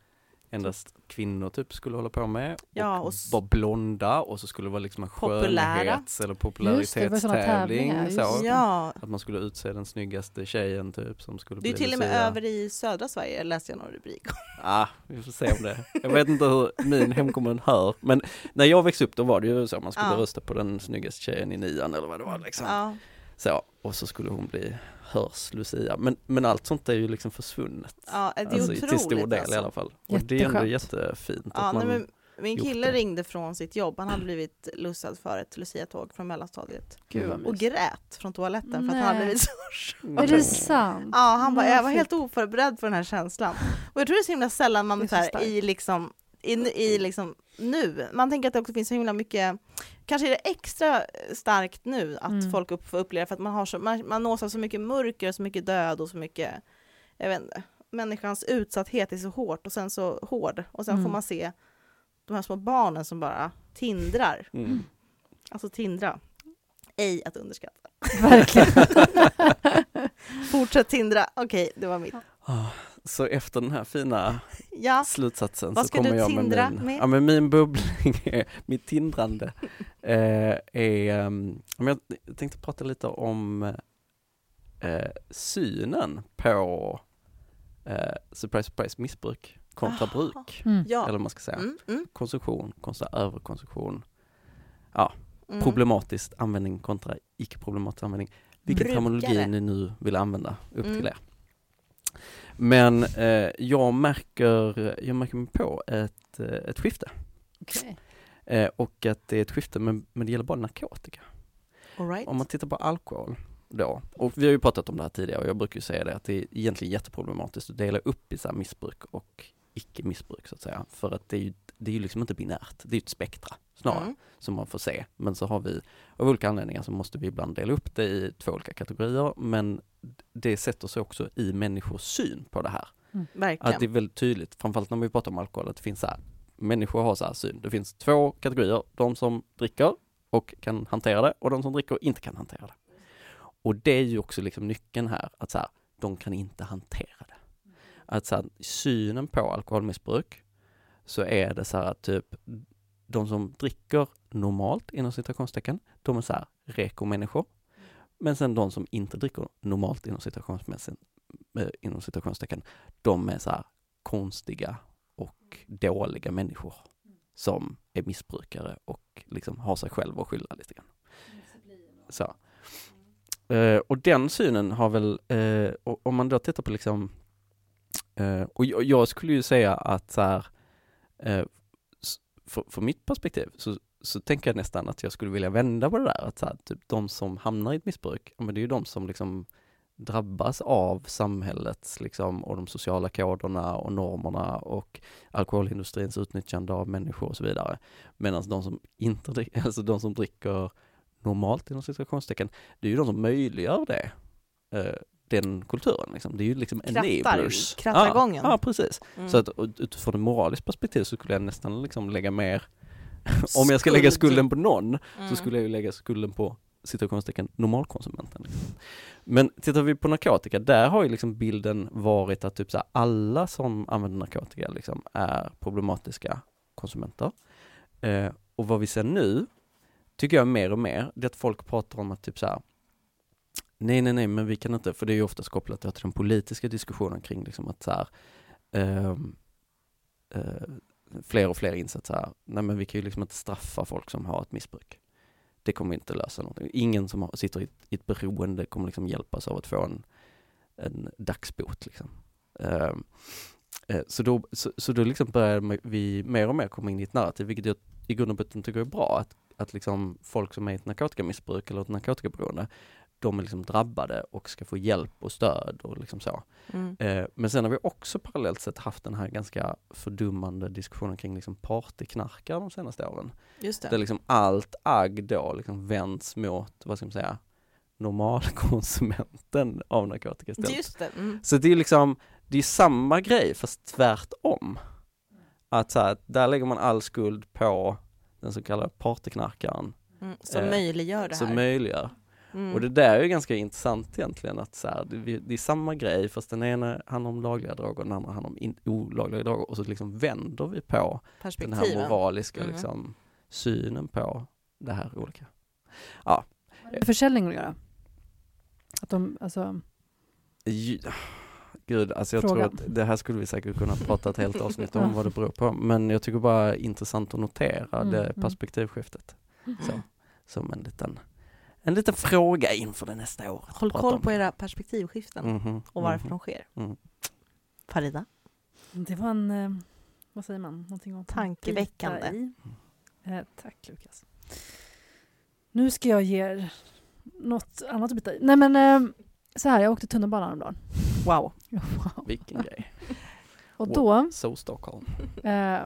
endast kvinnor typ skulle hålla på med. Ja, och och vara blonda och så skulle det vara liksom en Populära. skönhets eller Just det, det var såna popularitetstävling. det. Ja, Att man skulle utse den snyggaste tjejen typ som skulle det är ju bli till och med över i södra Sverige, läste jag någon rubrik om. Ah, vi får se om det. Jag vet inte hur min hemkommun hör, men när jag växte upp då var det ju så, man skulle Ja. rösta på den snyggaste tjejen i nian eller vad det var liksom. Ja, Så, och så skulle hon bli hörs Lucia. Men, men allt sånt är ju liksom försvunnet. ja det är Alltså, otroligt till stor del alltså. i alla fall. Och det är ändå jättefint Ja, att nej, man, men min kille det. ringde från sitt jobb, han hade blivit lussad för ett Lucia-tåg från mellanstadiet. Gud Mm. Och grät från toaletten för att han hade Nej. blivit så Är det sant? Ja, han bara, Nej, jag var helt oförberedd för den här känslan. Och jag tror det är så himla sällan Det är man så här, i liksom, in, i liksom nu, man tänker att det också finns så himla mycket, kanske är det extra starkt nu att Mm. folk upp, får uppleva för att man, har så, man, man nås av så mycket mörker, och så mycket död och så mycket, jag vet inte, människans utsatthet är så hårt och sen så hård och sen Mm. får man se de här små barnen som bara tindrar. Mm. Alltså tindra. Ej att underskatta. Verkligen. Fortsätt tindra. Okej, det var mitt. Ah, Så efter den här fina Ja, slutsatsen Vad så kommer jag med tindra min, med? ja, men min bubbling, är, mitt tindrande eh, är, um, jag tänkte prata lite om eh, synen på eh, surprise surprise missbruk kontra Aha. bruk. Mm. ja. Eller vad man ska säga. Mm, mm, Konsumtion kontra överkonsumtion. mm. Problematiskt användning kontra icke-problematisk användning. Vilken Brukare. terminologi ni nu vill använda, upp Mm. till er. Men eh, jag märker, jag märker mig på ett, eh, ett skifte. Okej. Eh, och att det är ett skifte, men, men det gäller bara narkotika. Right. Om man tittar på alkohol då, och vi har ju pratat om det här tidigare och jag brukar ju säga det att det är egentligen jätteproblematiskt att dela upp i så missbruk och icke-missbruk så att säga. För att det är ju, det är ju liksom inte binärt, det är ju ett spektra snarare Mm. som man får se. Men så har vi, av olika anledningar så måste vi ibland dela upp det i två olika kategorier, men det sätter sig också i människors syn på det här. Verkligen. Att det är väldigt tydligt, framförallt när vi pratar om alkohol, att det finns så här, människor har så här syn. Det finns två kategorier, de som dricker och kan hantera det och de som dricker och inte kan hantera det. Och det är ju också liksom nyckeln här, att så här, de kan inte hantera det. Att så här, synen på alkoholmissbruk så är det så här att typ de som dricker normalt inom citationstecken, de är så här reko-människor. Men sen de som inte dricker normalt inom eh, inom citationstecken, de är så här konstiga och dåliga människor som är missbrukare och liksom har sig själva att skylla lite grann. Så. Uh, och den synen har väl, uh, om man då tittar på liksom, uh, och jag, jag skulle ju säga att så här, från för, mitt perspektiv så, så tänker jag nästan att jag skulle vilja vända på det där, att så här, typ de som hamnar i ett missbruk, men det är ju de som liksom drabbas av samhällets liksom, och de sociala koderna och normerna och alkoholindustrins utnyttjande av människor och så vidare. Medan de som inte dricker, alltså de som dricker normalt inom situationstecken, det är ju de som möjliggör det. Eh, den kulturen liksom. Det är ju liksom Krattar, enablers. krattargången. Ja, ja, precis. Mm. Så att utifrån ett moraliskt perspektiv så skulle jag nästan liksom lägga mer, om jag ska lägga Skuld. skulden på någon, Mm. så skulle jag ju lägga skulden på situationstecken normalkonsumenten. Liksom. Men tittar vi på narkotika, där har ju liksom bilden varit att typ så här, alla som använder narkotika liksom är problematiska konsumenter. Eh, och vad vi ser nu, tycker jag mer och mer, det är att folk pratar om att typ så här, nej nej nej men vi kan inte, för det är ju oftast kopplat till den politiska diskussionen kring liksom att så här, eh, eh, fler och fler insett så här, nej men vi kan ju liksom inte straffa folk som har ett missbruk. Det kommer inte lösa någonting. Ingen som har, sitter i ett, i ett beroende kommer liksom hjälpas av att få en, en dagsbot liksom. Ehm, eh, så då, så, så då liksom börjar vi mer och mer komma in i ett narrativ, vilket jag i grund och botten tycker är bra, att, att liksom folk som är i ett narkotikamissbruk eller ett narkotikaberoende, de är liksom drabbade och ska få hjälp och stöd och liksom så. Mm. Eh, men sen har vi också parallellt sett haft den här ganska fördummande diskussionen kring liksom partyknarkare de senaste åren. Just Där det. liksom allt agg då liksom vänds mot, vad ska man säga, normalkonsumenten av narkotika istället. Just det. Mm. Så det är liksom, det är samma grej fast tvärtom. Att så här, där lägger man all skuld på den så kallade partyknarkaren Mm. Som Eh, möjliggör det här. som möjliggör. Mm. Och det där är ju ganska intressant egentligen att så här, det, det är samma grej fast den ena handlar om lagliga droger och den andra handlar om in, olagliga droger och så liksom vänder vi på den här moraliska Mm. liksom, synen på det här olika. Med försäljning att göra? Att de, alltså, Ju- Gud, alltså jag Frågan. tror att det här skulle vi säkert kunna prata ett helt avsnitt om vad det beror på. Men jag tycker bara intressant att notera Mm, det mm. perspektivskiftet. Så, som en liten, en liten fråga inför det nästa år. Håll koll på era perspektivskiften Mhm, och varför mhm. de sker. Mm. Farida? det var en, eh, vad säger man, någonting att Tankeväckande. Eh, tack Lukas. Nu ska jag ge er något annat att bita i. Nej men eh, så här, jag åkte tunnelbana häromdagen. Wow. Wow. Vilken grej. Och då, So Stockholm. eh,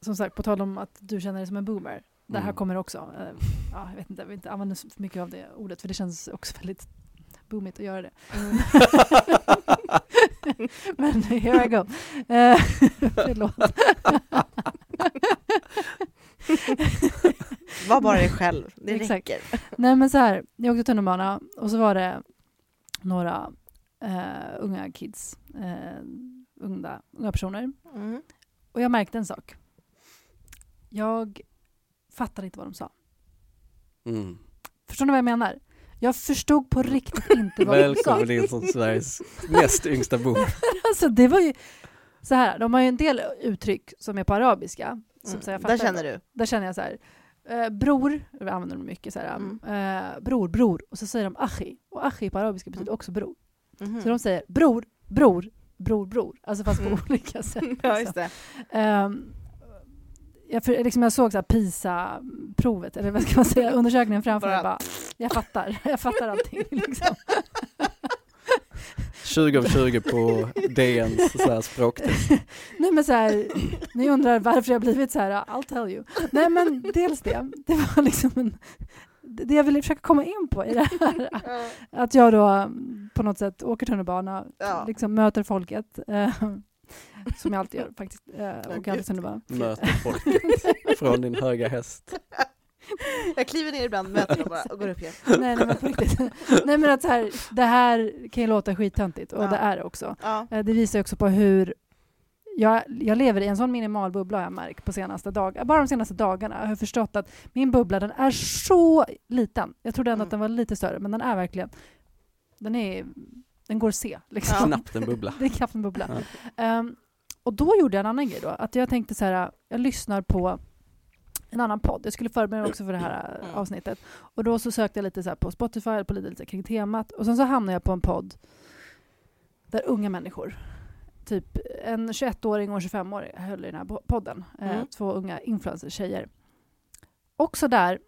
som sagt, på tal om att du känner dig som en boomer. Det här Mm. kommer också. Eh, ja, jag vet inte, jag vill inte använda så mycket av det ordet för det känns också väldigt boomigt att göra det. Mm. Men here I go. Eh, förlåt. Var bara dig själv, det Exakt. räcker. Nej men så här, jag åkte tunnelbana och så var det några eh, unga kids, eh, unga, unga personer. Mm. Och jag märkte en sak. Jag fattade inte vad de sa. Mm. Förstår ni vad jag menar? Jag förstod på riktigt inte vad de sa. Välkommen in som Sveriges näst yngsta boomer. Alltså det var ju så här, de har ju en del uttryck som är på arabiska. Som Mm. så jag Där känner du. Där känner jag så här, eh, bror, det använder de mycket så här, Mm. eh, bror, bror, och så säger de achi. Och achi på arabiska betyder också bror. Mhm. Så de säger bror, bror, bror, bror. Alltså fast på Mm. olika sätt. Ja, liksom. just det. Ehm, jag, för, liksom jag såg så PISA-provet, eller vad ska man säga, undersökningen framför mig. Bara- jag fattar, jag fattar allting. Liksom. 20 av 20 på DNs så här språktest. Nej men så här, ni undrar varför jag blivit så här, I'll tell you. Nej men dels det, det var liksom en, det jag ville försöka komma in på i det här, att jag då på något sätt åker tunnelbana, Ja. liksom möter folket, eh, som jag alltid gör faktiskt, eh, gud. alltid tunnelbana. Möter folket från din höga häst. Jag kliver ner ibland, möter dem bara och går upp igen. nej, nej men på riktigt. nej men att så här, det här kan ju låta skittöntigt och Ja. det är det också. Ja. Eh, Det visar också på hur jag, jag lever i en sån minimal bubbla har jag märkt på senaste dag, bara de senaste dagarna. Jag har förstått att min bubbla den är så liten. Jag trodde ändå Mm. att den var lite större, men den är verkligen... Den, är, den går att se. Liksom. Ja. Knappt en bubbla. Det är knappt en bubbla. Ehm, och då gjorde jag en annan grej då. Att jag tänkte så här, jag lyssnar på en annan podd. Jag skulle förbereda mig också för det här eh, Mm. avsnittet. Och då så sökte jag lite så här på Spotify, på lite, lite kring temat. Och sen så hamnade jag på en podd där unga människor, typ en 21-åring och en 25-åring höll i den här podden. Eh, Mm. två unga influencers, tjejer. Också där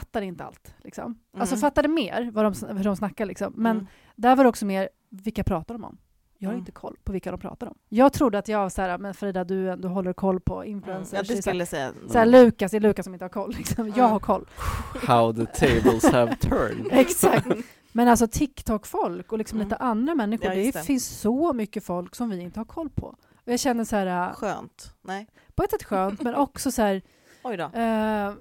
fattade inte allt. Liksom. Alltså Mm. fattade mer vad de, hur de snackar liksom. Men Mm. där var det också mer, vilka pratar de om? Jag har Mm. inte koll på vilka de pratar om. Jag trodde att jag var så här, men Frida du, du håller koll på Mm. influencers. Ja, Det är det så här, skulle säga. så här, Lukas, det är Lukas som inte har koll. Liksom. Jag Mm. har koll. How the tables have turned. Exakt. Men alltså TikTok-folk och liksom Mm. lite andra människor, Ja, det, det. finns så mycket folk som vi inte har koll på. Och jag känner så här, äh, Skönt. Nej. på ett sätt skönt, men också så här, Oj då. eh,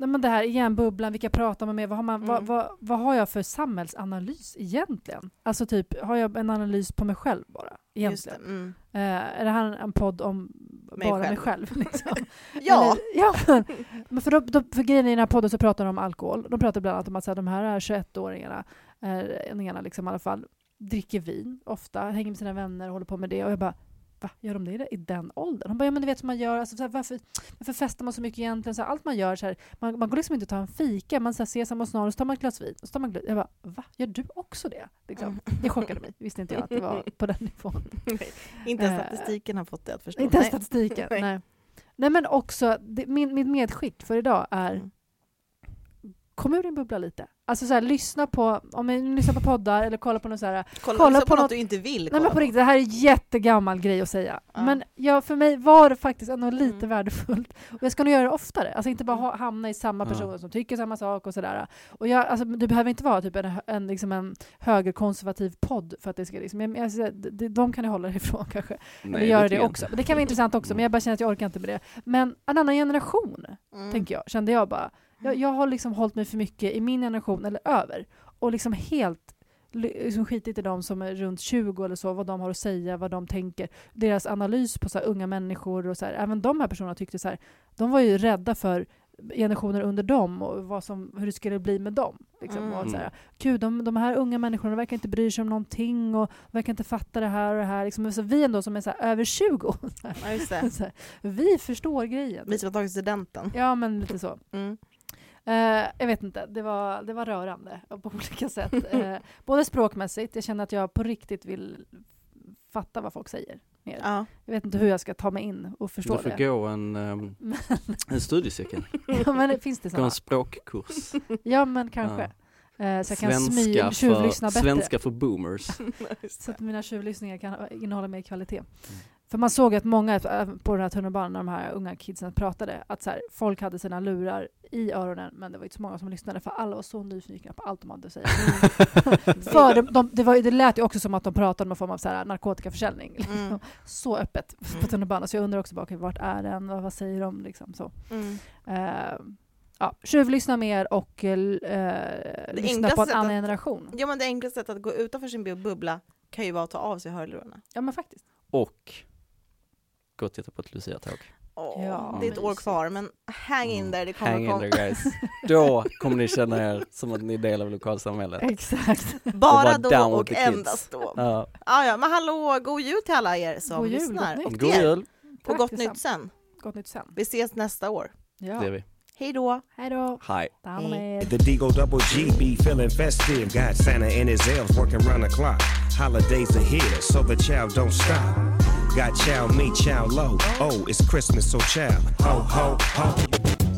nej men det här igen, bubblan, vilka pratar man med, vad har, man, vad, Mm. vad, vad har jag för samhällsanalys egentligen? Alltså typ, har jag en analys på mig själv bara? Just det. Egentligen? Mm. Eh, är det här en podd om Mig bara mig själv. själv? Liksom? Ja. Eller, ja men, men för, då, då, för grejen i den här podden så pratar de om alkohol. De pratar bland annat om att så här, de här är 21-åringarna, eh, ungarna liksom i alla fall, dricker vin ofta, hänger med sina vänner och håller på med det. Och jag bara, va, gör de det i den åldern? De bara, ja men du vet hur man gör, alltså, så här, varför, varför festar man så mycket egentligen? Så här, allt man gör, så här, man, man går liksom inte och tar en fika, man så här, ses hos någon och så tar man ett glas vin. Och så tar man, glas- jag bara, va, gör du också det? Liksom. Det chockade mig, visste inte jag att det var på den nivån. Inte ens Eh, statistiken har fått det att förstå. Inte ens Nej. statistiken. Nej. Nej. Nej men också, det, min, mitt medskick för idag är Mm. Kom ur din bubbla lite. Alltså så här, lyssna på, om ni lyssnar på poddar eller kollar på något så här, Kolla, Kolla kolla på på något något- du inte vill kolla nej men på riktigt, det här är en jättegammal grej att säga. Ja. Men ja, för mig var det faktiskt ändå lite Mm. värdefullt. Och jag ska nog göra det oftare, alltså inte bara ha, hamna i samma personer som tycker samma sak och sådär. Och jag, alltså, du behöver inte vara typ en, en, liksom en högerkonservativ podd för att det ska liksom, jag, jag, de, de kan ni hålla ifrån kanske. Eller göra det också. Men det kan vara intressant också, men jag bara känner att jag orkar inte med det. Men en annan generation, Mm. tänker jag, kände jag bara. Jag, jag har liksom hållit mig för mycket i min generation, eller över, och liksom helt li- liksom skitit i de som är runt 20 eller så, vad de har att säga, vad de tänker. Deras analys på så unga människor och så här, även de här personerna tyckte så här, de var ju rädda för generationer under dem och vad som, hur det skulle bli med dem. Liksom. Mm. Och så här, Gud, de, de här unga människorna verkar inte bry sig om någonting och verkar inte fatta det här och det här. Liksom, så vi ändå som är så här, över 20, så här, Ja, så vi förstår grejen. Vi som har tagit studenten. Ja, men lite så. Mm. Eh, jag vet inte, det var, det var rörande på olika sätt. Eh, både språkmässigt, jag känner att jag på riktigt vill fatta vad folk säger. Mer. Ja. Jag vet inte hur jag ska ta mig in och förstå Du får det. gå en, Men, en studiecirkel. ja, men det finns det Gå en språkkurs. Ja, men kanske. Eh, så jag kan Svenska, tjuvlyssna för, bättre. svenska för boomers. Så det. att mina tjuvlyssningar kan innehålla mer kvalitet. Mm. För man såg att många äh, på den här tunnelbanan, när de här unga kidsen pratade, att så här, folk hade sina lurar i öronen, men det var inte så många som lyssnade, för alla var så nyfikna på allt de hade att säga. för de, de, det, var, ju- det lät ju också som att de pratade om någon form av så här, narkotikaförsäljning. Mm. Så öppet på tunnelbanan, så jag undrar också bara, okej, vart är den? Vad, vad säger de? Liksom, så. Mm. Eh, ja, tjuvlyssna mer och eh, lyssna på en annan att- generation. Ja men det enklaste sättet att gå utanför sin bubbla kan ju vara att ta av sig hörlurarna. Ja, men faktiskt. Och gå och titta på ett Lucia-tåg. Åh, Ja, det är ett år kvar men hang in there, det kommer Hang in komma. there guys. Då kommer ni känna er som att ni är del av lokalsamhället. Exakt. Bara då och endast då. Ja, Ah, ja, men hallå, god jul till alla er som God jul, lyssnar. god er. jul, Och gott nytt sen. Gott nytt sen. Vi ses nästa år. Ja. det är vi. Hej då! Hej då. Er. The Deagle Double G be feeling festive. Got Santa and his elves working round the clock. Holidays are here, so the child don't stop. Got chow me, chow low. Oh, it's Christmas, so chow. Ho, ho, ho.